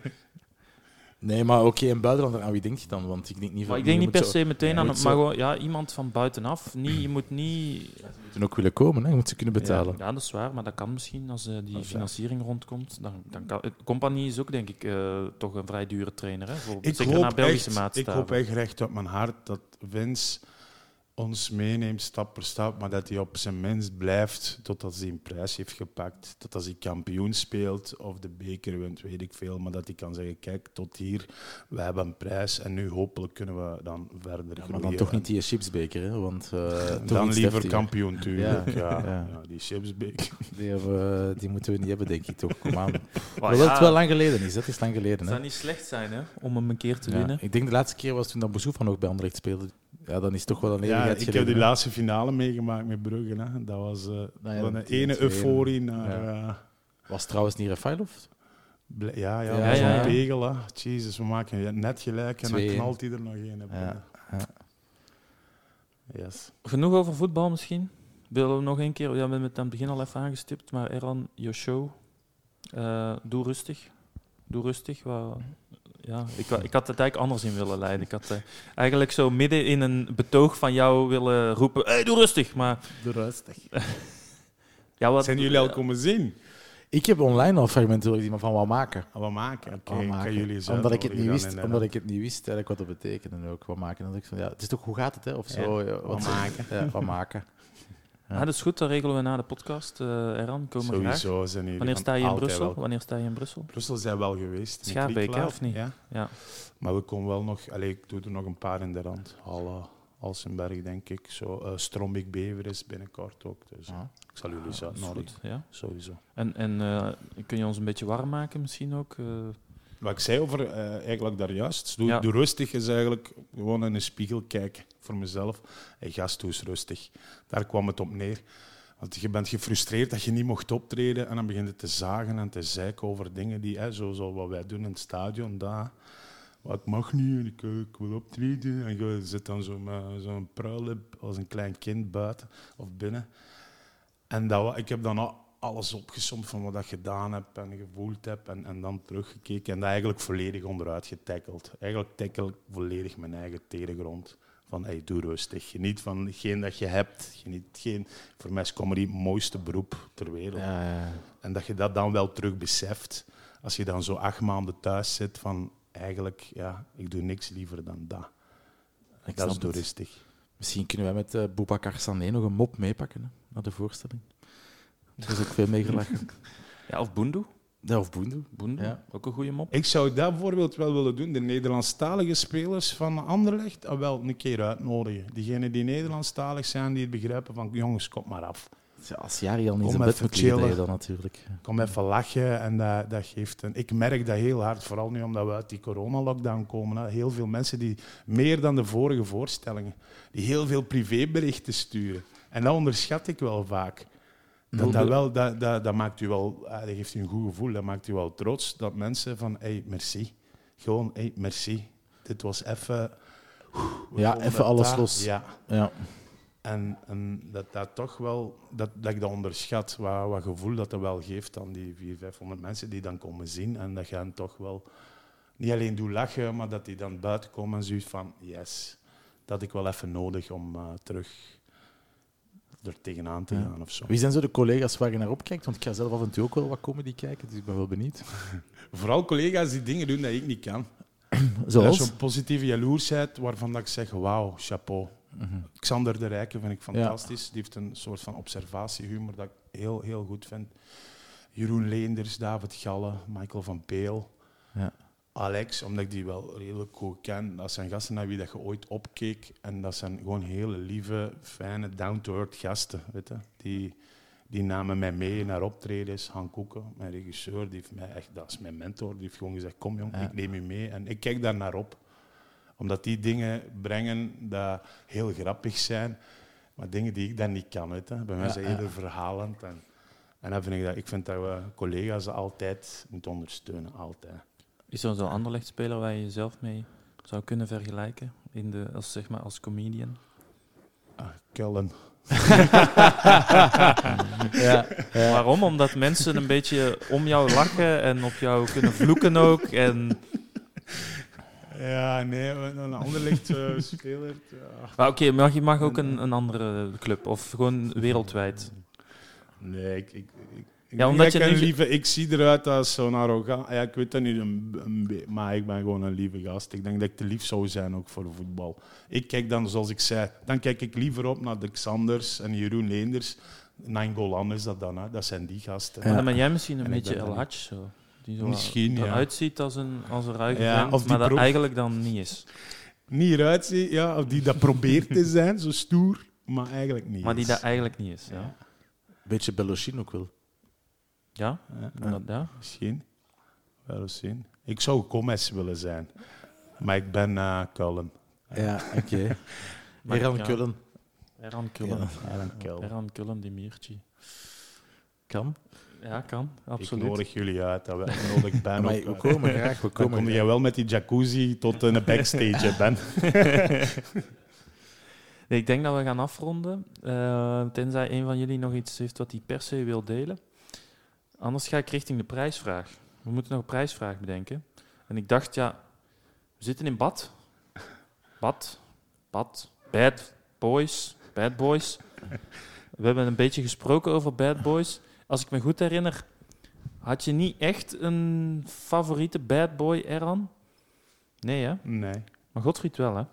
Speaker 5: Nee, maar oké, een buitenlander, aan wie denk je dan? Want ik denk niet
Speaker 3: Maar ik denk niet per
Speaker 5: zo-
Speaker 3: se meteen aan maar gewoon ja, iemand van buitenaf. Niet, je moet niet...
Speaker 5: moeten ook willen komen, hè? je moet ze kunnen betalen.
Speaker 3: Ja, dat is waar, maar dat kan misschien als eh, die financiering rondkomt. Dan, dan kan, het Compagnie is ook, denk ik, eh, toch een vrij dure trainer. Hè, voor,
Speaker 6: Ik
Speaker 3: zeker
Speaker 6: hoop,
Speaker 3: naar Belgische
Speaker 6: echt, ik hoop echt recht op mijn hart dat Vince ons meeneemt stap per stap, maar dat hij op zijn minst blijft totdat hij een prijs heeft gepakt, totdat hij kampioen speelt of de beker wint, weet ik veel. Maar dat hij kan zeggen, kijk, tot hier, we hebben een prijs en nu hopelijk kunnen we dan verder
Speaker 5: Ja, maar
Speaker 6: groeien.
Speaker 5: dan toch niet die chipsbeker, hè? want eh, toch
Speaker 6: Dan liever
Speaker 5: deftiger.
Speaker 6: kampioen, tuurlijk.
Speaker 5: Ja,
Speaker 6: Ja,
Speaker 5: ja.
Speaker 6: ja. die chipsbeker.
Speaker 5: Die, hebben, we- die moeten we niet hebben, denk ik toch. Kom aan.
Speaker 3: Maar
Speaker 5: Hoewel
Speaker 3: ja,
Speaker 5: het wel lang geleden is, dat is lang geleden.
Speaker 3: Het
Speaker 5: Hè?
Speaker 3: zou niet slecht zijn hè, om hem een keer te
Speaker 5: Ja,
Speaker 3: winnen.
Speaker 5: ik denk de laatste keer was toen dat Boussoufa nog bij Anderlecht speelde. Ja, dan is het toch wel een
Speaker 6: Ja, ik heb die
Speaker 5: hè.
Speaker 6: laatste finale meegemaakt met Brugge. Hè. Dat was eh,
Speaker 5: ja, dat
Speaker 6: de ene
Speaker 5: 10-2.
Speaker 6: euforie naar...
Speaker 5: Ja.
Speaker 6: eh,
Speaker 5: Was trouwens niet Rafailov?
Speaker 6: Ble- Ja, ja,
Speaker 5: Ja,
Speaker 6: ja, zo'n
Speaker 3: ja.
Speaker 6: pegel. Hè. Jezus, we maken net gelijk en dan
Speaker 5: 2-1.
Speaker 6: knalt hij er nog één. op.
Speaker 5: Ja, ja.
Speaker 6: Yes.
Speaker 3: Genoeg over voetbal misschien. Willen we nog een keer, ja, we hebben het aan het begin al even aangestipt, maar Erlan, je show, eh, doe rustig. Doe rustig. Wat, ja, ik, wa- ik had het eigenlijk anders in willen leiden. Ik had eh, eigenlijk zo midden in een betoog van jou willen roepen... Hey, doe rustig! Maar
Speaker 5: De rustig.
Speaker 3: ja, wat,
Speaker 6: Zijn jullie al komen zien?
Speaker 5: Ik heb online al fragmenten gezien, maar van wat maken.
Speaker 6: Wat maken?
Speaker 5: Wat
Speaker 6: kan jullie eens
Speaker 5: omdat ik het niet wist, omdat ik het niet wist eigenlijk wat dat betekende en ook wat maken. En dat ik van, ja, het is toch hoe gaat het, hè? Of zo.
Speaker 6: Ja, wat
Speaker 5: zo-
Speaker 6: maken.
Speaker 5: Ja, wat maken.
Speaker 3: Ja, dat is goed, dat regelen we na de podcast. eh Erran, komen we graag.
Speaker 6: Sowieso zijn jullie
Speaker 3: Wanneer sta je in Brussel? Wanneer sta je in Brussel?
Speaker 6: Brussel zijn we wel geweest.
Speaker 3: Schaarbeek, hè, of niet?
Speaker 6: Ja.
Speaker 3: Ja.
Speaker 6: Maar we komen wel nog... Allee, ik doe er nog een paar in de rand. Halle, Alsenberg, denk ik. Zo, eh Strombik Bever is binnenkort ook. Dus eh,
Speaker 5: Ah.
Speaker 6: ik zal jullie
Speaker 3: Dat is
Speaker 6: uitnodigen.
Speaker 3: ja.
Speaker 6: Sowieso.
Speaker 3: En, en eh, kun je ons een beetje warm maken misschien ook?
Speaker 6: Wat ik zei over eh, eigenlijk daar juist. Doe,
Speaker 3: Ja.
Speaker 6: doe rustig is eigenlijk gewoon in een spiegel kijken voor mezelf. Hey, gast, doe eens rustig. Daar kwam het op neer. Want je bent gefrustreerd dat je niet mocht optreden en dan begint het te zagen en te zeiken over dingen die, hè, zo, zo wat wij doen in het stadion, daar. Wat mag niet, en ik, eh, ik wil optreden. En je zit dan zo met zo'n pruillip als een klein kind buiten of binnen. En dat, ik heb dan al alles opgesomd van wat ik gedaan heb en gevoeld heb en, en dan teruggekeken en dat eigenlijk volledig onderuit getackeld. Eigenlijk tackle ik volledig mijn eigen tegengrond. Van, hey, doe rustig. Geniet van hetgeen dat je hebt. Geniet geen, voor mij is comedy het mooiste beroep ter wereld.
Speaker 5: Ja, ja.
Speaker 6: En dat je dat dan wel terug beseft. Als je dan zo acht maanden thuis zit van, eigenlijk, ja, ik doe niks liever dan dat.
Speaker 5: Ik
Speaker 6: dat is rustig.
Speaker 5: Misschien kunnen wij met uh, Boubacar Sané nog een mop meepakken hè, naar de voorstelling. Er is ook veel mee gelachen.
Speaker 3: ja, of Boendoe.
Speaker 5: Ja, of Boendoe.
Speaker 3: Boendoe,
Speaker 5: Ja.
Speaker 3: ook een goede mop.
Speaker 6: Ik zou dat bijvoorbeeld wel willen doen. De Nederlandstalige spelers van Anderlecht ah, wel een keer uitnodigen. Diegenen die Nederlandstalig zijn, die het begrijpen van jongens, kom maar af.
Speaker 5: Ja, als Jari al niet zijn bed
Speaker 6: even
Speaker 5: moet liggen, dan natuurlijk.
Speaker 6: Kom even lachen en dat, dat geeft een... Ik merk dat heel hard, vooral nu omdat we uit die coronalockdown komen. Hè. Heel veel mensen die, meer dan de vorige voorstellingen, die heel veel privéberichten sturen. En dat onderschat ik wel vaak. Dat, dat, wel, dat, dat, dat maakt u wel, ah, dat geeft u een goed gevoel, dat maakt u wel trots. Dat mensen van, hey, merci. Gewoon, hey, merci. Dit was even...
Speaker 5: Ja, even alles
Speaker 6: daar.
Speaker 5: los.
Speaker 6: Ja.
Speaker 5: Ja.
Speaker 6: En, en dat dat toch wel, dat, dat ik dat onderschat, wat, wat gevoel dat dat wel geeft aan die 400, 500 mensen die dan komen zien. En dat hen toch wel niet alleen doet lachen, maar dat die dan buiten komen en zoiets van, yes, dat ik wel even nodig om eh, terug er tegenaan te gaan of zo.
Speaker 5: Wie zijn zo de collega's waar je naar opkijkt? Want ik ga zelf af en toe ook wel wat comedy kijken, dus ik ben wel benieuwd.
Speaker 6: Vooral collega's die dingen doen dat ik niet kan. Is
Speaker 5: Zoals?
Speaker 6: zo'n positieve jaloersheid waarvan dat ik zeg, wauw, chapeau.
Speaker 5: Mhm.
Speaker 6: Xander de Rijken vind ik fantastisch. Die heeft een soort van observatiehumor dat ik heel, heel goed vind. Jeroen Leenders, David Galle, Michael van Peel. Alex, omdat ik die wel redelijk goed ken. Dat zijn gasten naar wie dat je ooit opkeek. En dat zijn gewoon hele lieve, fijne, down-to-earth gasten. Weet je? Die, die namen mij mee naar optredens. Han Koeken, mijn regisseur, die heeft mij echt, dat is mijn mentor. Die heeft gewoon gezegd, kom jong,
Speaker 5: Ja.
Speaker 6: ik neem je mee. En ik kijk daar naar op. Omdat die dingen brengen dat heel grappig zijn. Maar dingen die ik dan niet kan. Weet je? Bij mij
Speaker 5: Ja,
Speaker 6: zijn
Speaker 5: ja.
Speaker 6: eerder verhalend. En, en dan vind ik, dat, ik vind dat we collega's altijd moeten ondersteunen. Altijd.
Speaker 3: Is er zo'n Anderlecht-speler waar je jezelf mee zou kunnen vergelijken? In de, als, zeg maar, als comedian?
Speaker 6: Ah, Cullen.
Speaker 5: Ja. Ja.
Speaker 3: Waarom? Omdat mensen een beetje om jou lachen en op jou kunnen vloeken ook. En...
Speaker 6: Ja, nee, een ander licht uh, speler. Ja.
Speaker 3: Maar oké, mag je mag ook een, een andere club of gewoon wereldwijd.
Speaker 6: Nee, ik, ik,
Speaker 3: Ja, omdat
Speaker 6: ik,
Speaker 3: je
Speaker 6: een
Speaker 3: nu-
Speaker 6: lieve, ik zie eruit als zo'n arrogant. Ja, ik weet dat niet, een, een be- maar ik ben gewoon een lieve gast. Ik denk dat ik te lief zou zijn ook voor voetbal. Ik kijk dan, zoals ik zei, dan kijk ik liever op naar de Xanders en Jeroen Leenders. Nangolan is dat dan, hè. dat zijn die gasten.
Speaker 3: Maar dan ben jij misschien een
Speaker 6: En
Speaker 3: beetje El Hadj zo. Die zo
Speaker 6: Misschien, ja.
Speaker 3: eruit ziet als een, als een ruige
Speaker 6: Ja,
Speaker 3: vent, maar dat eigenlijk dan niet is.
Speaker 6: Niet eruit zien, ja, of die dat probeert te zijn, zo stoer, maar eigenlijk niet.
Speaker 3: Maar die
Speaker 6: is.
Speaker 3: dat eigenlijk niet is. Ja,
Speaker 5: Beetje Beloshin ook wel.
Speaker 3: Ja?
Speaker 6: Ja.
Speaker 3: Dat, ja.
Speaker 6: Misschien. Wel eens zien. Ik zou Gomez willen zijn. Maar ik ben eh Cullen.
Speaker 5: Ja, oké.
Speaker 3: Maar
Speaker 5: Eran
Speaker 3: ja.
Speaker 5: Kullen.
Speaker 3: Eran
Speaker 6: Cullen.
Speaker 3: Eran Kullen, die Miertje.
Speaker 5: Kan.
Speaker 3: Ja, kan.
Speaker 6: Ik
Speaker 3: Absoluut.
Speaker 6: nodig jullie uit. Dat we nodig ben
Speaker 5: Maar
Speaker 6: ook
Speaker 5: we komen graag, we
Speaker 6: Dan
Speaker 5: komen
Speaker 6: kom je wel met die jacuzzi tot in de backstage, Ben.
Speaker 3: Nee, ik denk dat we gaan afronden. eh, tenzij een van jullie nog iets heeft wat hij per se wil delen. Anders ga ik richting de prijsvraag. We moeten nog een prijsvraag bedenken. En ik dacht, ja, We zitten in bad. Bad. Bad. Bad boys. Bad boys. We hebben een beetje gesproken over bad boys. Als ik me goed herinner, had je niet echt een favoriete bad boy, Eran? Nee, hè?
Speaker 6: Nee.
Speaker 3: Maar Godfried wel, hè?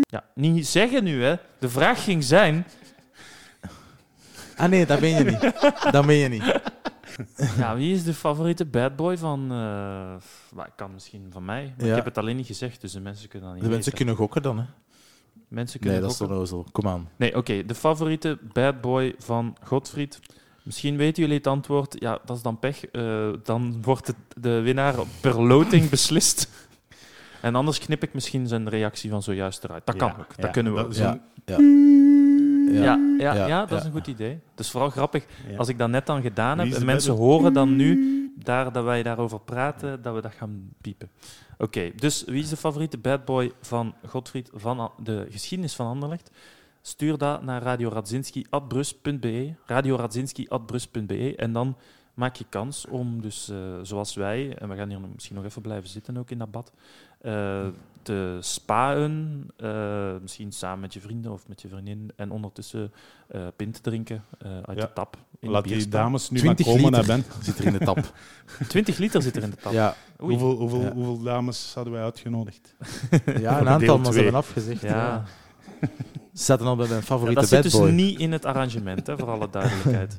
Speaker 3: Ja, niet zeggen nu, hè. De vraag ging zijn...
Speaker 5: Ah nee, dat ben je niet. Dat ben je niet.
Speaker 3: Ja, wie is de favoriete bad boy van... eh maar het kan misschien van mij. Maar
Speaker 5: Ja.
Speaker 3: Ik heb het alleen niet gezegd, dus de mensen kunnen dat niet
Speaker 5: De mensen
Speaker 3: weten.
Speaker 5: kunnen gokken dan, hè?
Speaker 3: Mensen
Speaker 5: Nee,
Speaker 3: kunnen
Speaker 5: dat is
Speaker 3: gokken.
Speaker 5: onnozel. Kom aan.
Speaker 3: Nee, oké. De favoriete bad boy van Godfried. Misschien weten jullie het antwoord. Ja, dat is dan pech. Eh, dan wordt het de winnaar per loting beslist. En anders knip ik misschien zijn reactie van zojuist eruit. Dat kan
Speaker 6: Ja,
Speaker 3: ook. Dat
Speaker 6: ja,
Speaker 3: kunnen we ook.
Speaker 5: Ja.
Speaker 3: Ja, ja, ja,
Speaker 5: Ja,
Speaker 3: dat is een goed idee. Het is vooral grappig
Speaker 6: ja.
Speaker 3: als ik dat net dan gedaan heb en mensen horen dan nu daar, dat wij daarover praten, dat we dat gaan piepen. Oké, dus wie is de favoriete bad boy van Godfried van de geschiedenis van Anderlecht? Stuur dat naar radioradzinski.brus.be radioradzinski.brus.be en dan maak je kans om dus, eh, zoals wij, en we gaan hier misschien nog even blijven zitten ook in dat bad, eh, te spaen, eh, misschien samen met je vrienden of met je vriendin, en ondertussen eh pint drinken eh, uit
Speaker 6: Ja.
Speaker 3: de tap. In
Speaker 6: Laat
Speaker 3: de
Speaker 6: die dames nu maar
Speaker 5: 20
Speaker 6: komen
Speaker 5: liter
Speaker 6: naar Ben.
Speaker 5: zit er in de tap.
Speaker 3: 20 liter zit er in de tap.
Speaker 5: Ja.
Speaker 6: Hoeveel, hoeveel,
Speaker 5: Ja.
Speaker 6: hoeveel dames hadden wij uitgenodigd?
Speaker 5: ja een aantal, maar ze hebben afgezegd.
Speaker 3: Ja.
Speaker 5: Ze zaten al bij mijn
Speaker 3: Ja,
Speaker 5: favoriete
Speaker 3: dat zit dus niet in het arrangement, hè, voor alle duidelijkheid.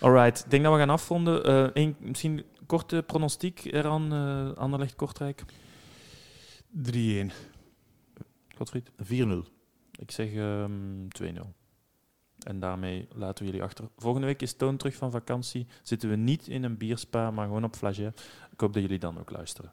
Speaker 3: Alright, ik denk dat we gaan afronden. Eh, één- misschien korte pronostiek eraan, eh Anderlecht Kortrijk.
Speaker 6: 3-1.
Speaker 3: Godfried?
Speaker 5: 4-0.
Speaker 3: Ik zeg ehm 2-0. En daarmee laten we jullie achter. Volgende week is Toon terug van vakantie. Zitten we niet in een bierspa, maar gewoon op Flagey. Ik hoop dat jullie dan ook luisteren.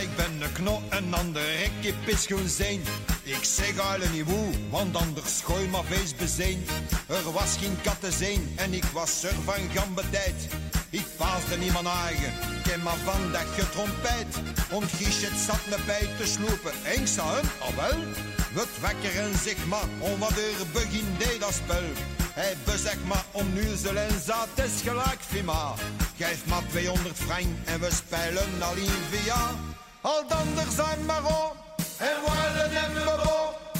Speaker 4: Ik ben de knot en dan de rekje pischoen zijn. Ik zeg alle niet woe, want anders gooi maar feest bezeen. Er was geen katten zijn en ik was er van gambetijd. Ich de niemand eigen, ken maar van dat getrompet. Und Gischet zat me bij te sloepen. En ik zei wel, We wakker en zeg maar, om wat er begin deed dat spel. Hij bezegt maar om nu zullen zat, is gelijk, Fima. Geef maar 200 frank en we spelen alleen via. Al dan er zijn maar op, en waren en maar op.